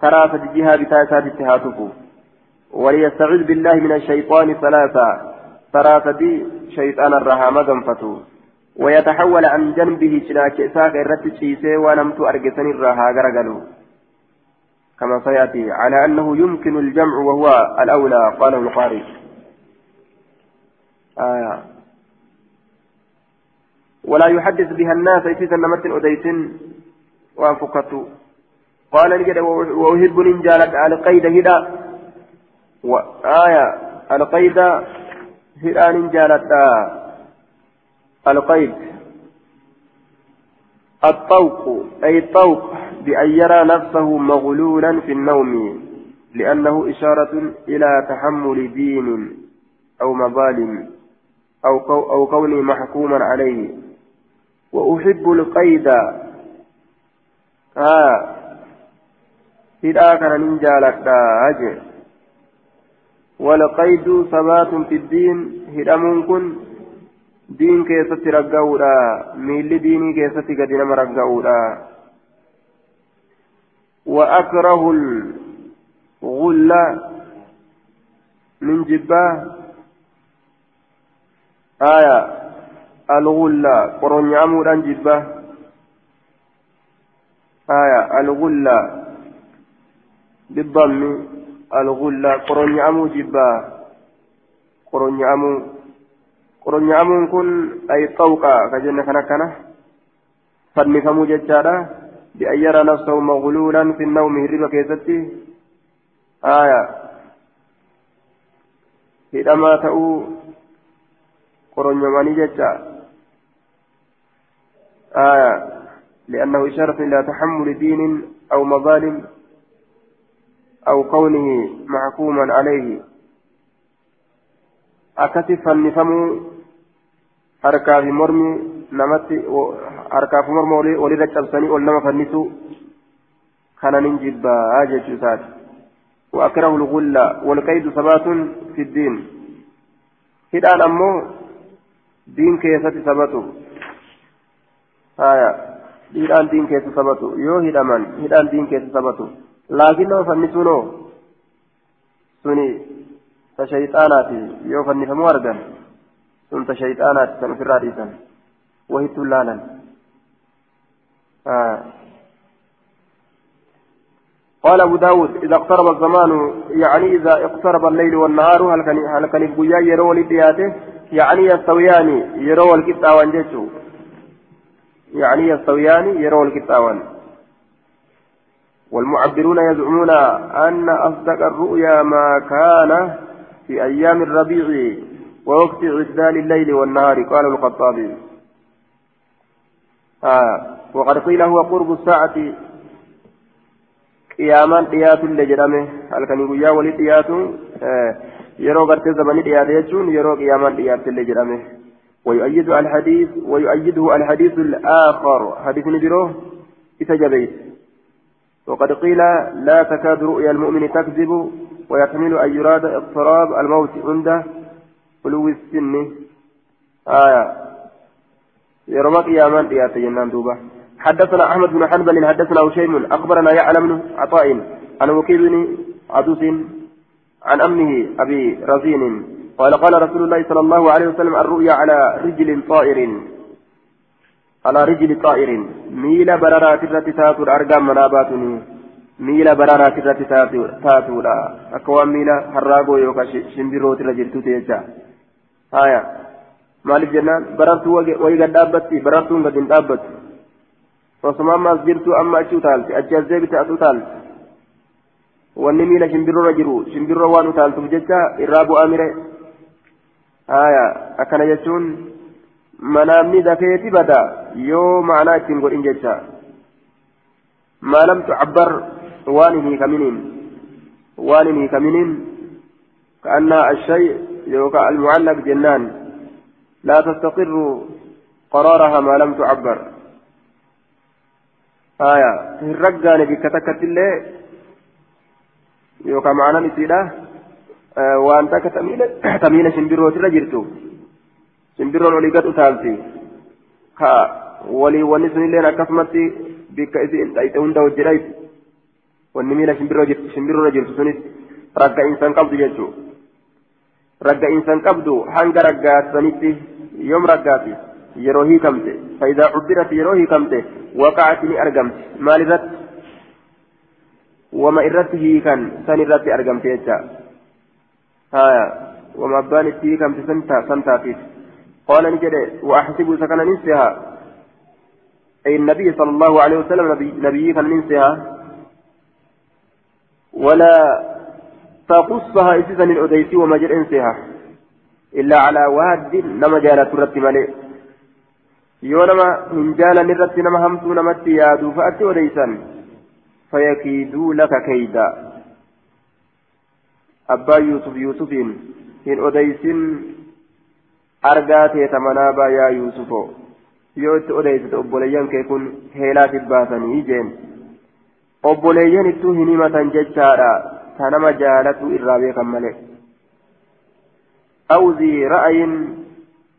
Speaker 1: ثلاثا جهة بتاء سادس هاتفو وليستعذ بالله من الشيطان ثلاثة. ثلاثة شيطان الرحمة قنفتو ويتحول عن جنبه شناك إساك إرتي شيسي ونمت أرقسني الرها قرقلو كما سيأتي على أنه يمكن الجمع وهو الأولى قاله القارئ آية ولا يحدث بها الناس إذا نمت أديت وأنفقته قال نجد وأحب نجالك على قيد هدى وآية القيد هدى نجالك القيد. الطوق أي الطوق. بأن يرى نفسه مغلولا في النوم لأنه إشارة إلى تحمل دين أو مظالم أو أو كونه محكوما عليه. وأحب القيد. آه. في الآخر من جالك والقيد ثبات في الدين. هدم كن دين كيست رقاودا ميل ديني كيست قد نما رقاودا وأكره الغل من جباه آية الغل قرن عن جباه آية الغل بالضم الغل قرن يعمو جباه قرن يعمو قرن يعمو كن أي طوقا كجنة كنا فنفمو ججارا بأن يرى نفسه مغلولا في النوم هرب كيستي. آية. هدما تأو قرن يماني ججا آية. لأنه إشارة إلى تحمل دين أو مظالم أو كونه محكوما عليه. أكتف فنفمو harkaa fi mormi namatti harkaa fi morma walirra cabsanii ol nama fannisu kana nin jibbaa jechuu isaati. وأكره الغل والقيد ثبات في الدين هدان أمو دين كيسة ثبته آية هدان دين كيسة ثبته يو هدمان هدان دين كيسة ثبته لكنه فنسونه سني فشيطاناتي يو فنفمو أرغن سنت شيطانات كان في الراديسا وهي تلالا آه. قال أبو داود إذا اقترب الزمان يعني إذا اقترب الليل والنهار هل كان هل كان بويا يرو لدياته يعني يستويان يرو الكتاوان جيتشو. يعني يستويان يرو الكتاوان. والمعبرون يزعمون أن أصدق الرؤيا ما كان في أيام الربيع ووقت عدال الليل والنهار قال الخطابي. آه. وقد قيل هو قرب الساعة قياما قيات لجرمه هل كان يقول ولي قيات آه. يرو قرت زمن قيات يجون يرو قياما قيات لجرمه ويؤيد الحديث ويؤيده الحديث الآخر. حديث نجروه إتجبيت وقد قيل لا تكاد رؤيا المؤمن تكذب ويحتمل أن يراد اضطراب الموت عنده علو السن. آية يرمى قياما قيات جنان دوبة حدثنا أحمد بن حنبل حدثنا هشيم أخبرنا يعلم بن عطاء عن وكيل بن عدوس عن أمه أبي رزين قال قال رسول الله صلى الله عليه وسلم الرؤيا على رجل طائر على رجل طائر ميل بررات التي تاتور أرقام مناباتني ميل بررات التي تاتور أكوان ميل حراغو يوكا شمبيروت رجل تيجا آية maaliif jennaan barartuu wayii gad dhaabbatti barartuun gad hin dhaabbatu osuma ammaas jirtu amma achi utaalti achi as deebite as utaalti wanni miila shimbirroorra jiru shimbirroo waan utaaltuuf jecha irraa bu'aa mire haya akkana jechuun manaamni dafeeti bada yoo ma'anaa ittiin godhin jecha maa lam tucabbar waan hin hiikaminiin waan hin hiikaminiin ka'annaa ashay yookaan almucallaq jennaan لا تستقر قرارها ما لم تعبر. آية. الرجال بكتكت الله يوكا معنا نسيلا آه وأنت كتميل تميل شمبرو ترجرتو شمبرو ولقت أتالتي ها ولي ونسن لنا كسمتي بك إذن تأيتون دو الجريت ونميل شمبرو جرت شمبرو رجرت سنس رجع إنسان قبض يجو رجع إنسان قبض حنق رجع سنتي يوم رجعتي hiikamte faayidaa cubbiratti yeroo hiikamte waqaati ni argamti maal irratti wama irratti hiikan san irratti argamte jecha haya wama abbaan itti hiikamte san taatiif qaala ni jedhe waaxsibu isa kana ninsiha أي النبي صلى الله عليه وسلم نبي, نبي كان ننسها ولا تقصها إسسا الأديسي ومجر إنسها إلا على واد نما جالة رتب عليه yoo nama hin jaalan irratti nama hamtuu namatti yaaduu fa'atti odeysan fayakiiduu laka keeyda abbaa yuusuf yuusufiin hin odeysin argaa teeta manaabaa yaa yuusufo yoo itti odeysite obboleeyyan kee kun heelaatiif baasanii jeen obboleeyyan ittuu hin himatan jechaadha jaalatu irraa beekan malee awzii ra'ayin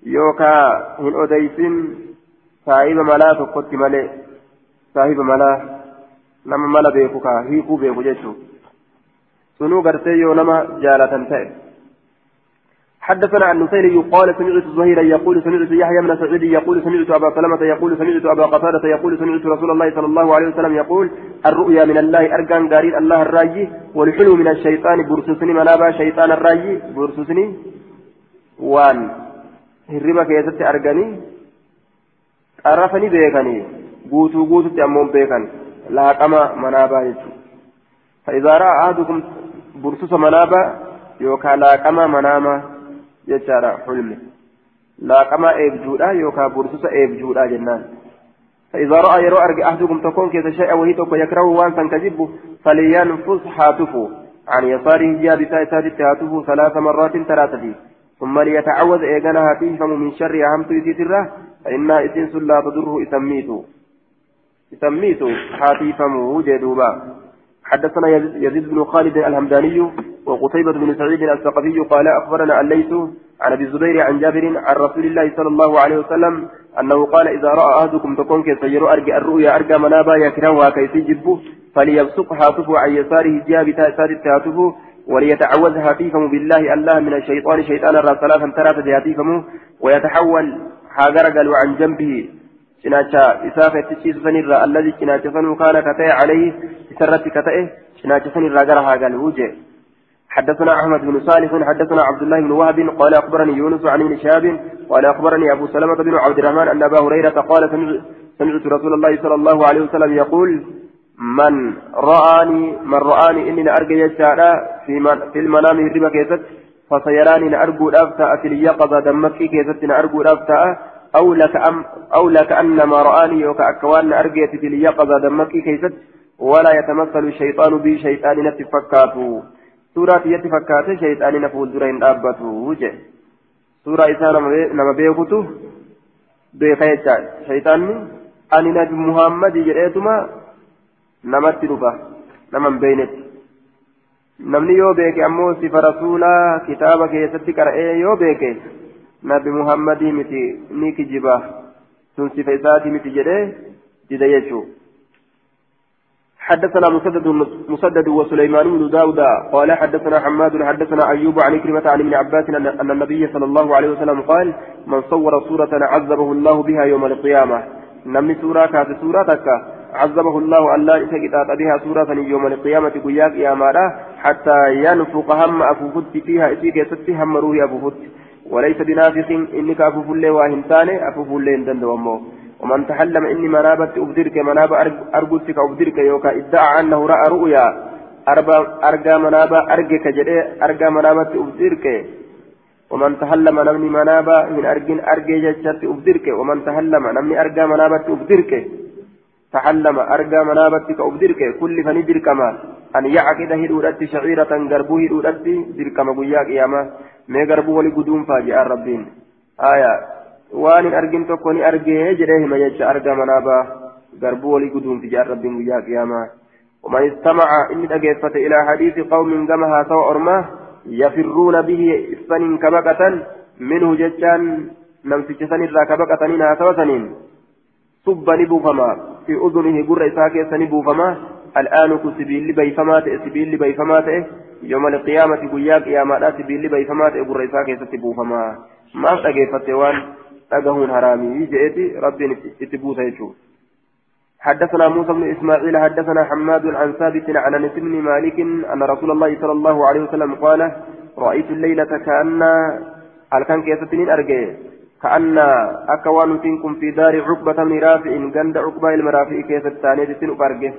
Speaker 1: yookaa hin odeysin saahiba malaa tokkotti malee saahiba malaa nama mala beeku kaa hiikuu beeku jechuun sunuu gartee yoo nama jaalatan ta'e حدثنا عن نسير قال سمعت زهيرا يقول سمعت يحيى بن سعيد يقول سمعت أبا سلمة يقول سمعت أبا قتادة يقول سمعت رسول الله صلى الله عليه وسلم يقول الرؤيا من الله ارجان قارين الله الراجي والحلم من الشيطان برسسني منابا شيطان الراجي برسسني وان هربك يا ستي ارجاني qarrafanii beekanii guutuu guututti ammoo beekan laaqama manaabaa jechuudha fa'izaara ahadukum bursusa manaabaa yookaan laaqama manaama jechaadha hulmi laaqama eebjuudha yookaan bursusa eebjuudha jennaan. فإذا رأى يرى أرجع أحدكم تكون كذا شيء وهي تكون يكره وانسا كذبه فلينفس حاتفه عن يساره جاب ساتت هاتفه ثلاث مرات ثلاثة ثم ليتعوذ إيجانا هاتفه من شر أهمت يسيره فإنها إسنس لا تضره إسميت إسميت حاتيفمه جدوبا حدثنا يزيد بن خالد الهمداني وقتيبة بن سعيد الثقفي قال أخبرنا الليث عن أبي الزبير عن جابر عن رسول الله صلى الله عليه وسلم أنه قال إذا رأى أحدكم تكون كيسير أرجع الرؤيا أرجع منابا يكرهها كيسي جبه فليبصق هاتفه عن يساره جاب تأساد هاتفه وليتعوذ هاتفه بالله الله من الشيطان شيطان ثلاثا ثلاثة هاتفه ويتحول حاجرجل عن جنبه cinaacha isaa fettisiisu sanirraa alladii cinaacha sanuu kaana ka ta'e alayhi isarratti ka ta'e cinaacha sanirraa gara haa حدثنا أحمد بن صالح حدثنا عبد الله بن وهب قال أخبرني يونس عن ابن شهاب قال أخبرني أبو سلمة بن عبد الرحمن أن أبا هريرة قال سمعت رسول الله صلى الله عليه وسلم يقول من رآني من رآني إني أرجى يجعل في في المنام الربا كيست فسيراني أرجو الأفتاء في اليقظة دمكي كيست أرجو الأفتاء أو لك أم أو لك أنما رآني وكأكوان أرجى في اليقظة دمكي كيست ولا يتمثل الشيطان بي شيطان نتفكاته سورة يتفكاته شيطان نفول درين أبته وجه. سورة إسان نما بيكتو بيخيجا. شيطان أني نبي محمد جريتما نمت ربا. نمن بينت. namni yoo beeke ammoo sifa rasuulaa kitaaba keessatti qara'ee yoo beeke nabi muhammadii miti ni kijiba sun sifa isaatii miti jedhee dida jechuu حدثنا مسدد مسدد وسليمان بن داود قال حدثنا حماد حدثنا أيوب عن كلمة عن ابن عباس ان النبي صلى الله عليه وسلم قال من صور صورة عذبه الله بها يوم القيامة. نمي سورة كانت سورة تكا عذبه الله ألا إسكتات بها سورة يوم القيامة قياك يا مالا حتى ينفق هم أفوفت فيها إسيك يستي هم روحي أفوفت وليس بنافق إنك أفوف الله واهنتاني أفوف الله إندن ومن تحلم إني منابت أبدرك مناب أرجوتك أبدرك يوكا ادعى أنه رأى رؤيا. أرجى منابا أرجك جدي أرجى منابت أبدرك. ومن تهلم نمني منابا من أرجن أرجي جتشت أبدرك. ومن تهلم نمني أرجى منابت أبدرك. تحلم أرجى منابتك أبدرك. كل فندرك ما أن يعقد هدودت شعيرة غربو هدودت درك مبوياك ياما ما غربو ولقدوم فاجئ الربين آية وان أرجن تكوني أرجي جريه ما يجي أرجى منابا غربو ولقدوم فاجئ الربين وياك ياما ومن استمع إن أجيفت إلى حديث قوم جمها سوى أرماه يفرون به إفن كبكة منه جتان نمسك سنرا كبكة نينا توسنين صب نبوفما في أذنه قر إساك سنبوفما الآن كسبيل بيفما سبيل بيفما يوم القيامة قياك يا ما سبيل بيفما قر إساك ستبوفما ما تجيفت وان أجهون حرامي. جئتي ربي اتبوس يشوف حدثنا موسى بن إسماعيل حدثنا حماد عن ثابت عن أنس بن مالك أن رسول الله صلى الله عليه وسلم قال رأيت الليلة كان الكان كيستنين أرجع؟ كأن أكوان تنكم في دار عقبة بن رافع جند عقبة المرافع كيستاني تسن أرجع.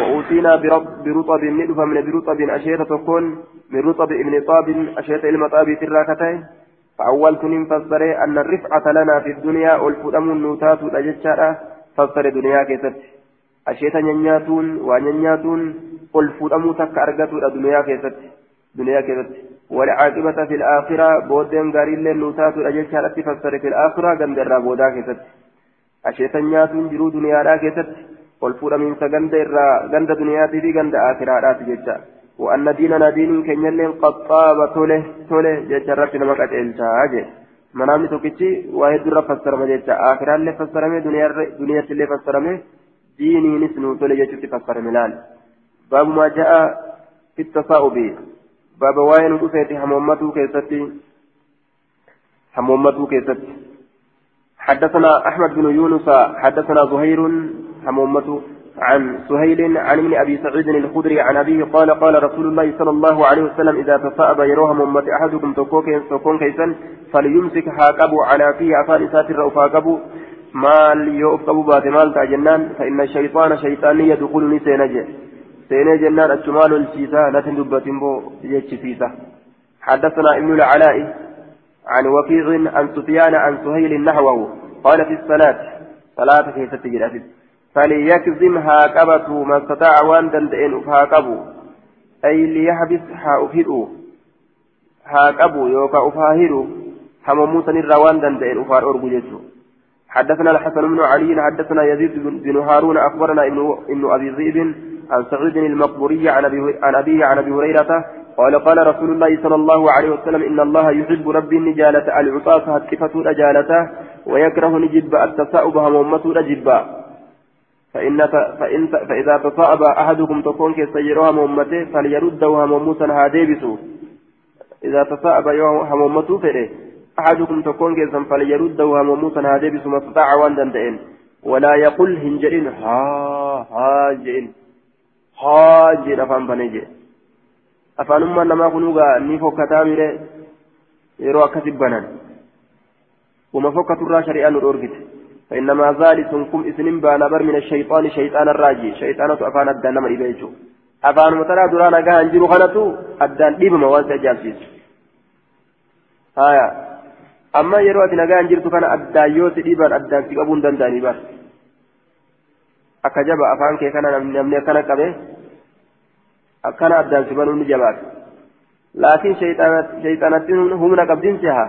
Speaker 1: وأوتينا برطب ندف من برطب أشيرة تكون من رطب ابن طاب أشيرة المطاب تراكتين. فأولت فسر أن الرفعة لنا في الدنيا والفدم النوتات الأجتشارة asheeta nyaatuun waa nyaatuun ol fuudhamuu takka argatudha duniyaa keessatti duniyaa keessatti والعاقبة في الآخرة بودين غاريل نوتات الأجيش هالتي فسر في الآخرة غند الرابودا كيست. أشيطان نياتون جرو دنيا را من سغند الرا غند دنيا في غند آخرة را تجيشا وأن ديننا دين كنيل قد طاب توله توله جيشا ربنا مكات إلشا منامي توكيتشي واحد درا فسرمه جيتشا آخرة اللي فسرمه دنيا دنيا اللي فسرمه ديني نسنو تولي جيتشو فسرمه لال باب ما جاء في التصاؤب باب واين رفيتي همومته كيستي همومته كيستي حدثنا أحمد بن يونس حدثنا زهير همومته عن سهيل عن ابن أبي سعيد الخدري عن أبيه قال قال رسول الله صلى الله عليه وسلم إذا تصاب يروها ممت أحدكم تكون كيسا فليمسك هاكبوا على فيه افان ساتر فاكبوا مال يؤفقبوا بات مال تاجنان فإن الشيطان شيطان يدخلني سينجي سينجي جنان الشمال الشيسا نتن دبتين بو يجي حدثنا ابن العلاء عن وكيع عن سفيان عن سهيل نحوه. قال في الصلاة صلاة كيف تجد فليكزمها قبته ما استطاع وان دندئن افها قبو أي ليحبس ها أفهدو ها قبو يوكا أفاهدو همموسا الروان دندئن افها أرغو جيسو حدثنا الحسن بن علي حدثنا يزيد بن هارون أخبرنا ابن, أبي ذئب عن سعيد المقبوري عن أبي عن أبيه عن أبي هريرة قال قال رسول الله صلى الله عليه وسلم إن الله يحب ربي النجالة العطاس هتكفة أجالته ويكره نجب التساؤب همومة أجبا فإن فإن فإذا تصاب أحدكم تكون كسيروها مؤمته فليرده هموموسا هاديبسو. إذا تصاب همومته فإيه أحدكم تكون كسا فليرده هموموسا هاديبسو ما استطاع وان دندئن ولا يقول هنجرين ها ها جين ها جين أفهم بنيجي أفهم أما نما كنوغا نيفو كتامي يرو أكتب بنان. وما فوق ترى شريعة نورجت فإنما ذلكم إثنين بانا بر من الشيطان شيطان الراجي. شيطان أفان الدان نمر إبيجو. أفان مترى درانا قاهن جيرو خلطو الدان ديب مواد أجابسيس هايا أما يرو أتنا قاهن جيرتو كان الدان يوت ديبان الدان سيقبون دنداني بار. أكجب أفان كي كان نمني كان كبه. أكان الدان سيبانون جبات لكن شيطانات شيطانات هم نقبدين سيها.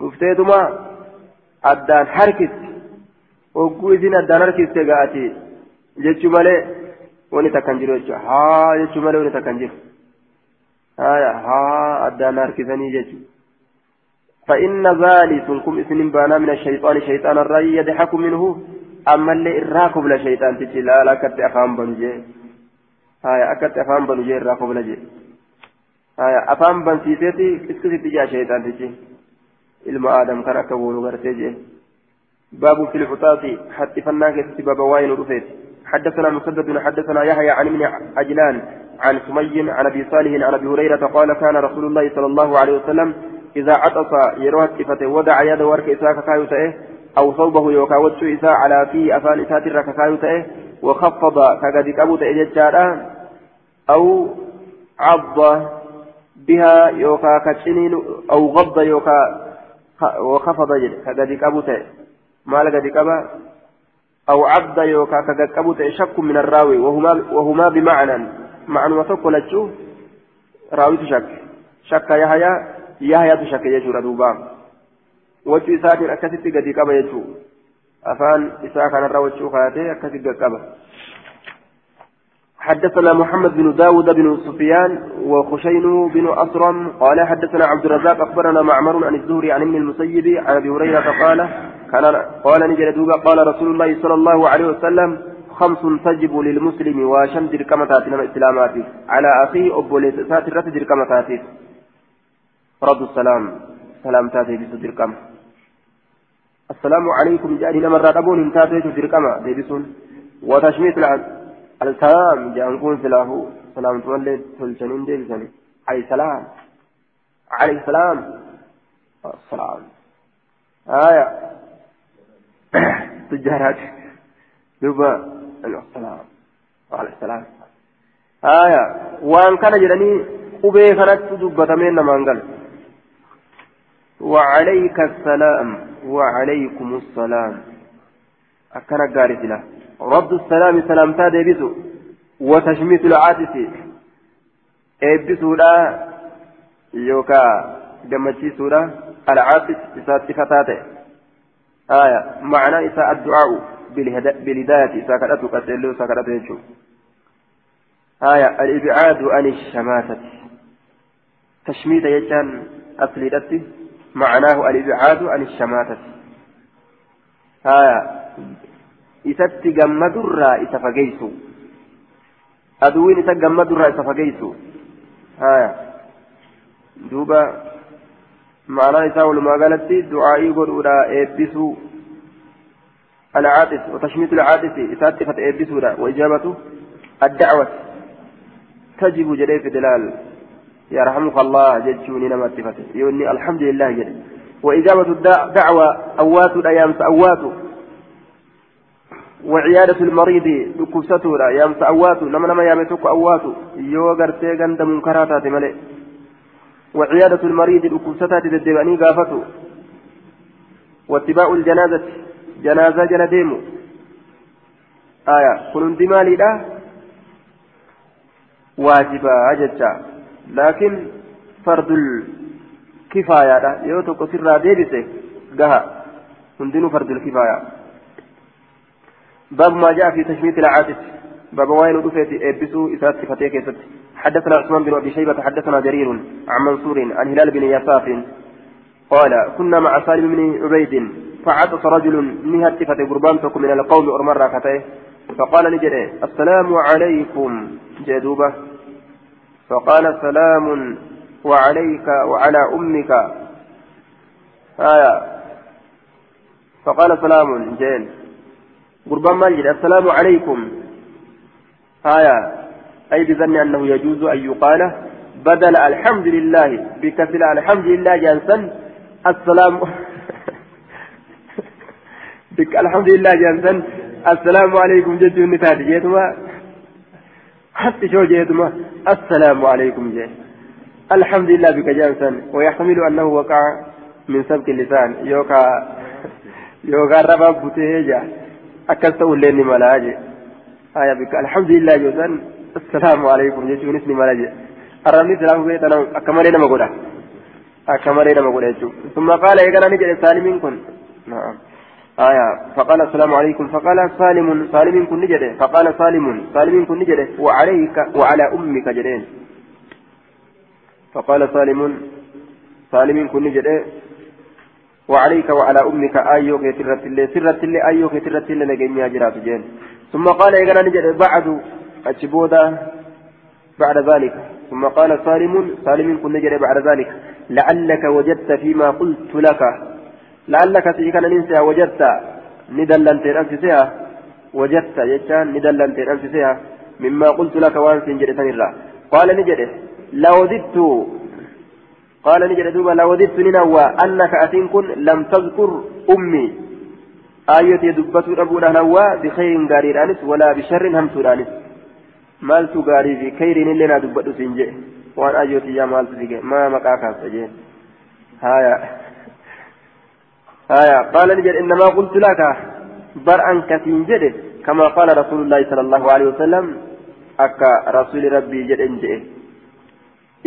Speaker 1: dhufteetuma addaan harkisti hogguu isin addaan harkiste ga'ati jechuu malee wani takkan jiru jechuudha haa jechuu malee wani takkan jiru haa addaan harkisanii jechuudha. فإن ذلك كم اسم بانا من الشيطان شيطان الرأي يضحك منه أما اللي إراكب لشيطان تجي لا لا كت أفهم بنجي هاي أكت أفهم بنجي إراكب لجي هاي أفهم بنسيتي كسكسي تجي شيطان تجي ilma aadam kan akka boonu gartee jee باب في العطاة حتى فناك باب واين رفيت حدثنا مسدد حدثنا يحيى عن ابن عجلان عن سمي عن أبي صالح عن أبي هريرة قال كان رسول الله صلى الله عليه وسلم إذا عطس يروى التفته ودع يد ورك اساك أو صوبه يوكا وجه إساء على في افان اسات الرك وخفض كقد كبوت اججارا أو عض بها يوكا كتشنين أو غض يوكا وخفض كقد كبوت مال قد كبا أو عبد يوكا كقد كبوت شك من الراوي وهما وهما بمعنى معنى وتقول تشوف راوي شك شك يحيى يحيى تشك يجور دوبا وجه إساءة أكثت قد كبا يجو. أفان إساءة كان الراوي تشوف هذه أكثت قد كبا. حدثنا محمد بن داود بن سفيان وخشين بن أسرم قال حدثنا عبد الرزاق أخبرنا معمر عن الزهري عن ابن المسيب عن أبي هريرة قال كان قال نجل دوبا قال رسول الله صلى الله عليه وسلم خمس تجب للمسلم وشم دركمتات من الإسلامات على أخيه أبو لسات الرت دركمتات رد السلام. سلام تاتي بس دركم. السلام عليكم جاري مرة أبون انتاتي دركمة. ديبسون وتشميت السلام. جانكون سلاه سلام تولد تلتنين ديبسني عليه السلام عليه السلام السلام. آية. تجارات دوبا السلام. عليه السلام. آية. وأن كان جراني قبي كانت دبتمين نمانقل وعليك السلام. وعليكم السلام. أكنا قارث له. رد السلام سلامتا ديبسو. وتشميت العاطس ايبسودا يوكا. جمتشيسودا العاطس إسات فتاته. آية. معنى إساء الدعاء بالهداية. إساء كتلو سكرأتو يجو آية. الإبعاد عن الشماتة. تشميت يجان أصلي معناه الإبعاد عن الشماتة. آية. isatti gammadurraa isa fageysu aduwwiin isa gammadurraa isa fageysu haya duuba معناه يساوي المقالة دعائي قدودا إبسو العاطس وتشميت العاطس إساتفة إبسو وإجابة الدعوة تجب جري في دلال يرحمك الله جدشوني نما اتفته يوني الحمد لله جل وإجابة الدعوة أوات الأيام أوات وعيادة المريض دكوستورا يام سأواتو نما نما يامتوك أواتو يو غرتي غند منكراتات ملئ وعيادة المريض دكوستات ددباني غافتو واتباع الجنازة. جنازة جنديمو آية كن دمالي لا. واجبا أججا لكن فرض الكفاية لا. يوتو كسر ديبسة. قها. هندنو فرض الكفاية. باب ما جاء في تشميت العاطف باب وين رفيت إبسو إسات صفتي حدثنا عثمان بن أبي شيبة حدثنا جرير عن منصور عن هلال بن يساف قال كنا مع سالم بن عبيد فعطس رجل نهت فتي قربانتكم من القوم أرمر كتيه فقال نجري السلام عليكم. جدوبة فقال سلام وعليك وعلى أمك. آية. فقال سلام. جيل قربان مال السلام عليكم. آية. أي بظن أنه يجوز أن يقال بدل الحمد لله بكسر الحمد لله جانسا السلام بك الحمد لله جانسا السلام عليكم جد النتاج جيتما. حتى شو جيتما؟ السلام عليكم جي الحمد لله بك جانسا ويحتمل أنه وقع من سبك اللسان. يوكا يوكا ربا بوتيجا أكلته الليل ملاجئ آية بك. الحمد لله جوزان. السلام عليكم. جيشون اسمي ملاجئ أرمي سلام بيتنا أكملين مقولا أكملين مقولا ثم قال إيقنا نجد سالمين كن نعم. آية. فقال السلام عليكم. فقال سالم. سالم كن نجد فقال سالم. سالم كن نجد وعليك وعلى أمك جدين فقال سالم. سالم كن نجد وعليك وعلى أمك. أيوك ترت اللي سرت اللي أيوك ترت اللي نجمي أجرات جين. ثم قال إيقنا نجد بعد أجبودا بعد ذلك. ثم قال سالم سالم كن نجد بعد ذلك. لعلك وجدت فيما قلت لك. لعلك سيكون ننسى وجدت. ندلنت أنفسها وجدت يجان ندلنت أنفسها مما قلت لك وأن سنجد سنرا قال نجد لوددت. قال نجد دوبا لوددت ننوى أنك أتين كن لم تذكر أمي. آية دبت أبونا نوى بخير غاري رانس ولا بشر همت رانس مالت غاري في خير لنا دبت سنجي وأن آية يا مالت سنجي ما مكاكا سجين هايا آية قال نجد إنما قلت لك برأا كثير جد كما قال رسول الله صلى الله عليه وسلم أكا رسول ربي جد إنجئ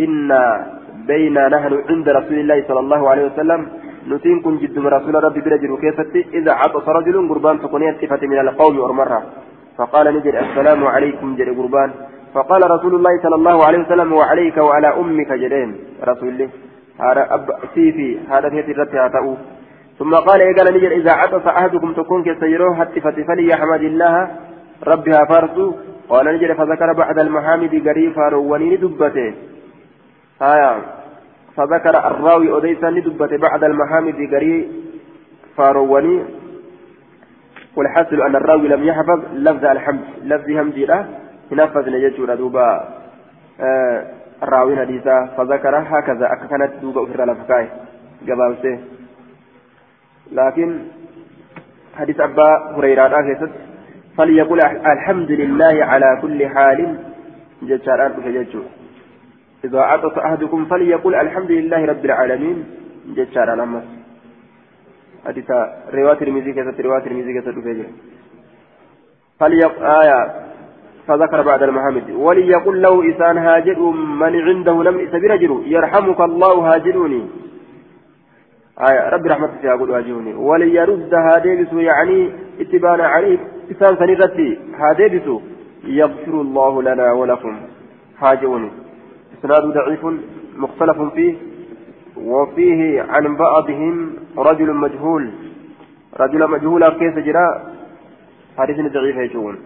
Speaker 1: إن بين نحن عند رسول الله صلى الله عليه وسلم نتين كن جد رسول ربي برجل كيفتي إذا عطس رجل قربان تكوني صفة من القوم أرمرها فقال نجد السلام عليكم جد قربان فقال رسول الله صلى الله عليه وسلم وعليك وعلى أمك جدين رسول الله هذا أب سيفي هذا في الرتي ثم قال إيقال نجد إذا عطس أحدكم تكون كسيروه هتفت فليحمد الله ربها فارسو قال نجد فذكر بعد المحامد قريفا روانين دبته آية فذكر الراوي أديسا دبته بعد المحامد قري فارواني والحاصل أن الراوي لم يحفظ لفظ الحمد لفظ همدي له ينفذ نجد دوبا آه الراوي حديثا فذكر هكذا أكنت دوبا أخرى لفكاي قبابته لكن حديث أبا هريرة آخر فليقول الحمد لله على كل حال جدار أربع إذا عطس أحدكم فليقول الحمد لله رب العالمين. جدار الأمس حديث رواية الميزي كذا رواية كذا فليقول آية. فذكر بعد المحمد. وليقول له إسان هاجر من عنده لم سبيل يرحمك الله هاجروني. آية. ربي رحمته فيها قل واجهوني وليرد هاديبس يعني اتبانا عليه. إسان سنغتي هاديبس. يغفر الله لنا ولكم. حاجوني إسناد ضعيف مختلف فيه وفيه عن بعضهم رجل مجهول. رجل مجهول كيف جرى؟ حديث ضعيف يجون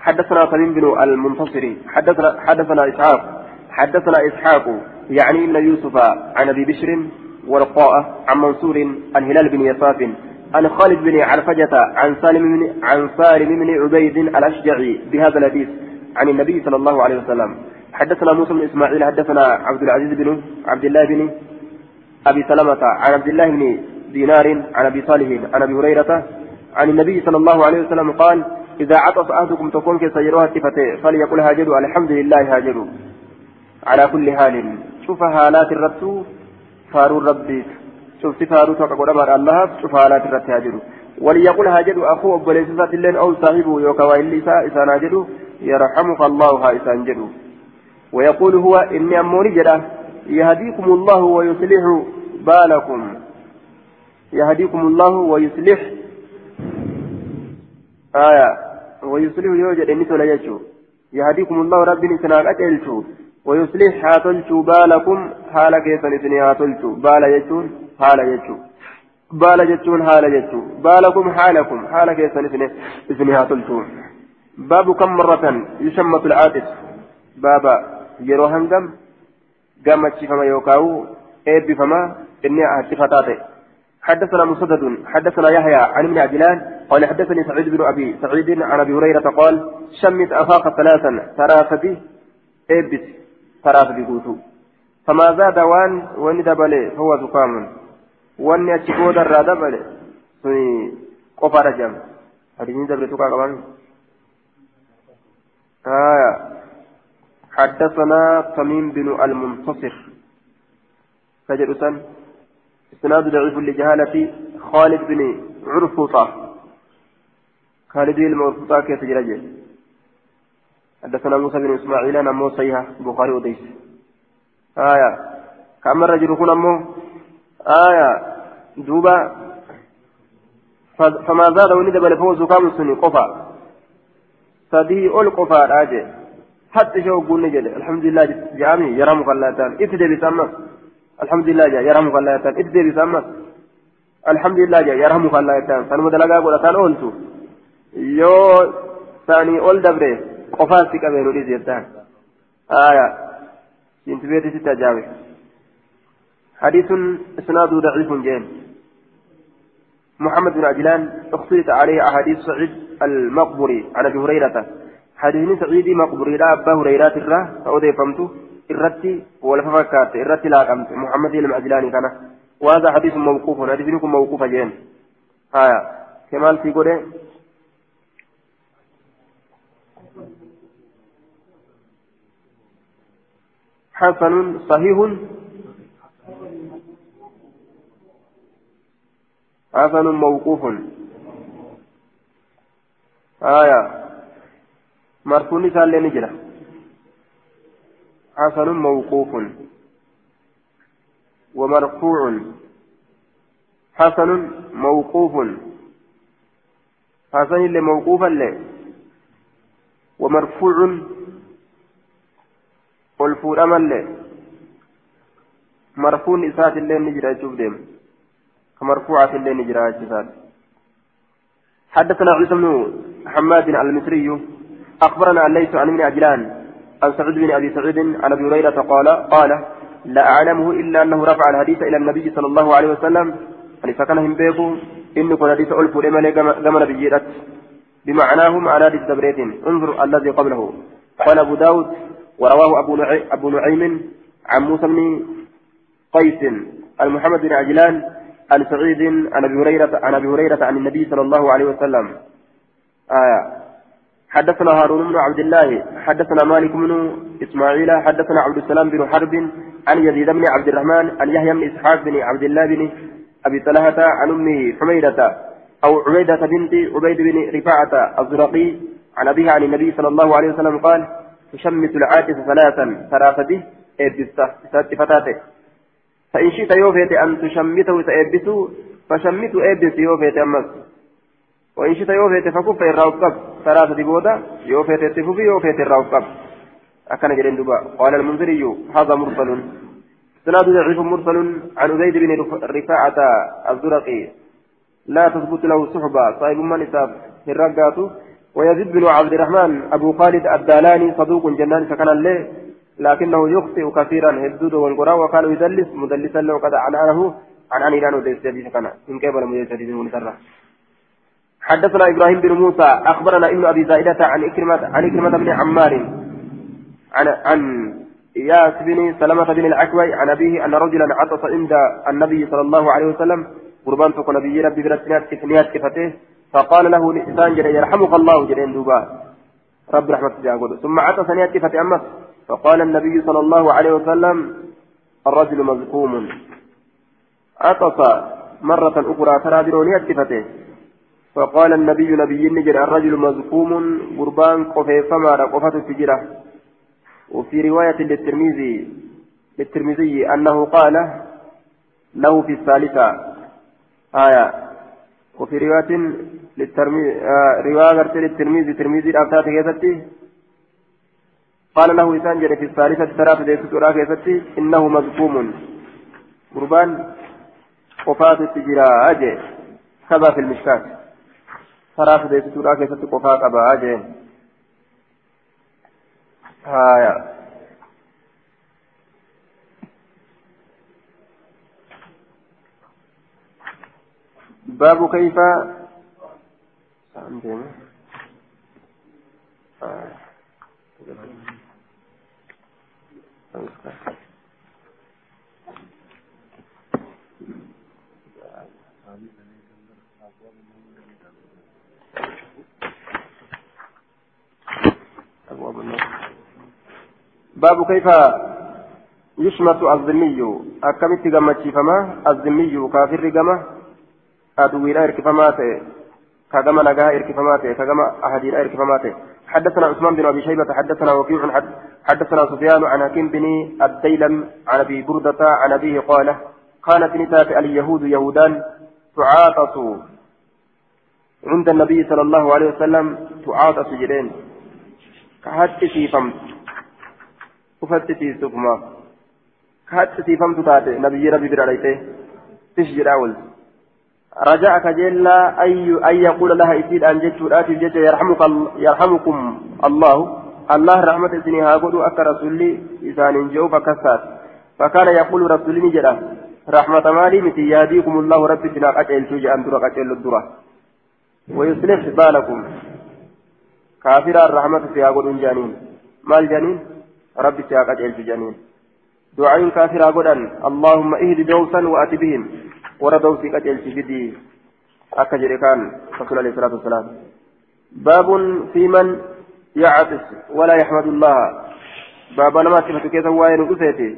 Speaker 1: حدثنا سليم بن المنتصري حدثنا حدثنا إسحاق حدثنا إسحاق يعني ابن يوسف عن أبي بشر ورقاء عن منصور عن هلال بن يساف عن خالد بن عرفجة عن سالم بن عن سالم بن عبيد الأشجعي بهذا الحديث. عن النبي صلى الله عليه وسلم. حدثنا موسى بن إسماعيل حدثنا عبد العزيز بن عبد الله بن أبي سلمة عن عبد الله بن دينار عن أبي صالح عن أبي هريرة عن النبي صلى الله عليه وسلم قال إذا عطس أحدكم تكون كسيروها فليقل هاجروا الحمد لله هاجروا. على كل حال شوف حالات الرب فارو ربي شوف فارو توقع قدام الله شوف حالات الرب هاجروا. وليقول هاجروا أخوه بليسات اللين أو صاحبه يوكا وإلي إسان هاجروا. يرحمك الله ها إسان جروا ويقول هو إني أموني جدا يهديكم الله ويصلح بالكم. يهديكم الله ويصلح آية ويصلح يوجد إني سنة يهديكم الله ربي سنة أجلتو ويصلح هاتلتو بالكم حال كيسن إثني هاتلتو. بال يجون حال يجون بال يجون حال يجون بالكم حالكم حال إثني إثني هاتلتو. باب كم مرة يشمت العاطف بابا يرو هنگم قامت فما يوكاو إيب فما إني أهتفتاتي حدثنا مسدد حدثنا يحيى عن ابن عجلان قال حدثني سعيد بن أبي سعيد عن أبي هريرة قال شمت أخاك ثلاثا ثلاثة ابس ثلاثة قوتو. فما زاد وان وان دبل هو زكام وان يتشبود الرادبل سني قفر جم. حديثين دبل تقع قبان آية. حدثنا تميم بن المنتصر. فجر سن. إسناد ضعيف لجهالة خالد بن عرفوطة. خالد بن عرفوطة كيف تجرجه حدثنا موسى بن إسماعيل أنا موسى بخاري وديس آية. كم الرجل كن أمه؟ آية. دوبا فما زاد ولد بل فوز كام سني قفا. سدي أول قفا راجع حتى شو قلنا جل الحمد لله جامي يرمك الله تعالى ابتدى بسمك الحمد لله جا يرحمك الله تعالى ابتدى بسمك الحمد لله جا يرحمك الله تعالى سنو دلقا قول أتان أولتو يو ثاني أول دبره قفاسك أبينو لي زيتان آية انت بيتي ستجاوي حديث إسناده ضعيف جين محمد بن عجلان اختلط عليه أحاديث سعيد المقبري. عن أبي حديث سعيد مقبري. لا أبا هريرة الرا فأودي irratti wal fakkaate irratti laaqamte muhammad ilma ajlaanii kana وهذا حديث موقوف. حديث لكم موقوف جين. آية. كمال في قوله. حسن صحيح. حسن موقوف. آية مرفوع مثال لنجرة حسن موقوف ومرفوع حسن موقوف حسن اللي موقوفا له ومرفوع والفور له مرفوع إسات اللي نجرى شوف ديم كمرفوعة اللي نجرى حدثنا عيسى بن حماد المصري أخبرنا الليث عن ابن عجلان عن سعيد بن أبي سعيد عن أبي هريرة قال قال لا أعلمه إلا أنه رفع الحديث إلى النبي صلى الله عليه وسلم يعني فكان هم بيقوا ان كن حديث ألف لمن كما نبيت بمعناه معنى حديث دبريت انظر الذي قبله. قال أبو داود ورواه نعيم, أبو نعيم عن موسى بن قيس المحمد بن عجلان عن سعيد عن أبي هريره عن أبي هريرة عن النبي صلى الله عليه وسلم. آية. حدثنا هارون بن عبد الله حدثنا مالك بن إسماعيل حدثنا عبد السلام بن حرب عن يزيد بن عبد الرحمن عن يحيى بن إسحاق بن عبد الله بن أبي طلحة عن امه حميدة أو عبيدة بنت عبيد بن رفاعة الزرقي عن أبيها عن النبي صلى الله عليه وسلم قال تشمت العاكس ثلاثا ثلاثة ابسه فتاته. فإن شئت يوفيت أن تشمته تابسه فشمت ابس يوفيت أمس. وإن شئت يوفيت فكف الراوكب ثلاثة بودا يوفيت التفوفي يوفيت الراوكب أكن جرين دبا قال المنذري هذا مرسل سناد ضعيف مرسل عن زيد بن رفاعة الزرقي لا تثبت له صحبة صاحب من نساب الرقات ويزيد بن عبد الرحمن أبو خالد الدالاني صدوق جنان فكان له لكنه يخطئ كثيرا هدود والقرى وكان يدلس مدلسا له قد عنانه عن عن إيران وديس جديد كان إن كيف لم يجد حدثنا إبراهيم بن موسى أخبرنا ابن أبي زائدة عن اكرمة عن إكرمة بن عمار عن عن إياس بن سلمة بن العكوي عن أبيه أن رجلا عطس عند النبي صلى الله عليه وسلم. قربان تكون نبي ربي برسنات كفنيات كفته فقال له نسان جري يرحمك الله جرين دوبا رب رحمة جاقول ثم عطس نيات كفته أمس فقال النبي صلى الله عليه وسلم الرجل مزكوم عطس مرة أخرى ترى برونيات كفته فقال النبي نبي نجر الرجل مزكوم قربان قفي فما قفت السجرة وفي رواية للترمذي للترمذي أنه قال له في الثالثة آية. وفي رواية للترمذي آه رواية للترمذي ترمذي الأفتات كيفتي قال له إسانجر في الثالثة ثلاثة ليست إنه مزكوم قربان قفات السجرة أجي. كذا في المشكات. Karaa fideessituudhaa keessatti qofaa qabaa jeen haya باب كيف باب كيف يشمت الذمي أكمت جمتي فما الذمي كافر جمة أدوينا إركفما كجمة نجاها إركفما كجمة أحدين إركفما حدثنا عثمان بن أبي شيبة حدثنا وكيع حدثنا سفيان عن حكيم بن الديلم عن أبي بردة عن أبيه قال كانت نتات اليهود يهودان تعاطس. عند النبي صلى الله عليه وسلم تعاطس جدين كهت سيفمت كفت سيفمت كهت سيفمت تاتي نبي ربي براليته تشجر أول رجاء كجلا أي أن يقول لها إسيد أن جدت آتي جدت يرحمك يرحمكم الله الله رحمة سنها قدوا أكا رسولي إسان جو فكسات فكان يقول رسولي نجرا رحمة مالي متي يهديكم الله ربي بنا قتل توجي أن ترى قتل الدرة ويصلح بالكم كافر الرحمة فيها قدوا جانين مال جانين ربي فيها قتل جانين دعاء كافر قدوا اللهم اهد دوسا وأتي بهم fidii akka jedhe kaan rasuul alayhi salaatu wasalaam baabun fi man yactis walaa yaxmadu llaha baaba namaatti fatu keessa waa'ee nu dhufeeti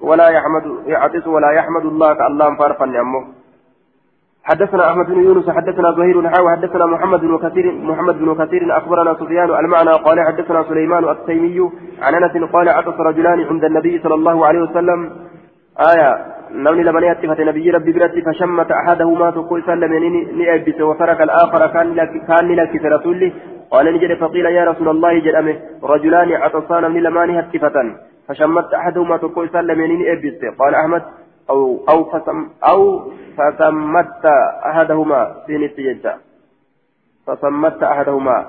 Speaker 1: ولا يحمد يعطس ولا يحمد الله كالله فارفا أمه حدثنا أحمد بن يونس حدثنا زهير حاوى حدثنا محمد بن كثير محمد بن كثير أخبرنا سفيان المعنى قال حدثنا سليمان التيمي عن أنس قال عطس رجلان عند النبي صلى الله عليه وسلم. آية نمني لمن يأتفت نبي ربي برتي فشمت أحدهما تقول سلم نئبس وترك الآخر كان لك كان لك رسولي قال نجد فقيل يا رسول الله جل رجلان عطسان من لمان هتفة فشمت أحدهما تقول سلم نئبس قال أحمد أو أو فسم أو فسمت أحدهما سينت جدا فسمت أحدهما.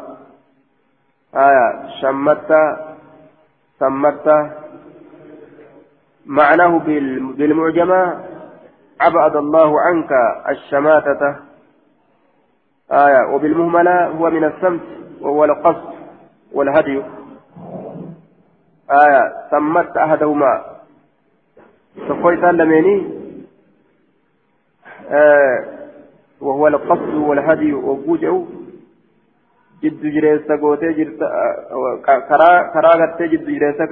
Speaker 1: آية. شمت سمت معناه بالمعجمة. أبعد الله عنك الشماتة. آية. وبالمهملة هو من السمت وهو القصد والهدي. آية. سمت أحدهما. تقول سلميني آه وهو القصد والهدي وبوجه. جد جريسة قوتي جرتا كرا كرا غتي جد جريسة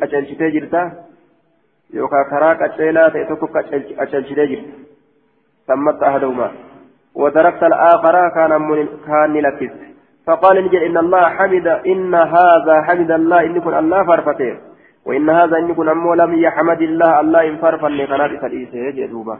Speaker 1: قچلشتي جرتا karaa qaceelaa ta'e tokko qacelchitee jirti sammatti ahaduuma وتركت الآخر كان كان لكس فقال نجد إن الله حمد إن هذا حمد الله. إن كن الله فرفته وإن هذا إن يكون أمو لم يحمد الله الله إن فرفا لقناة فليسه جدوبة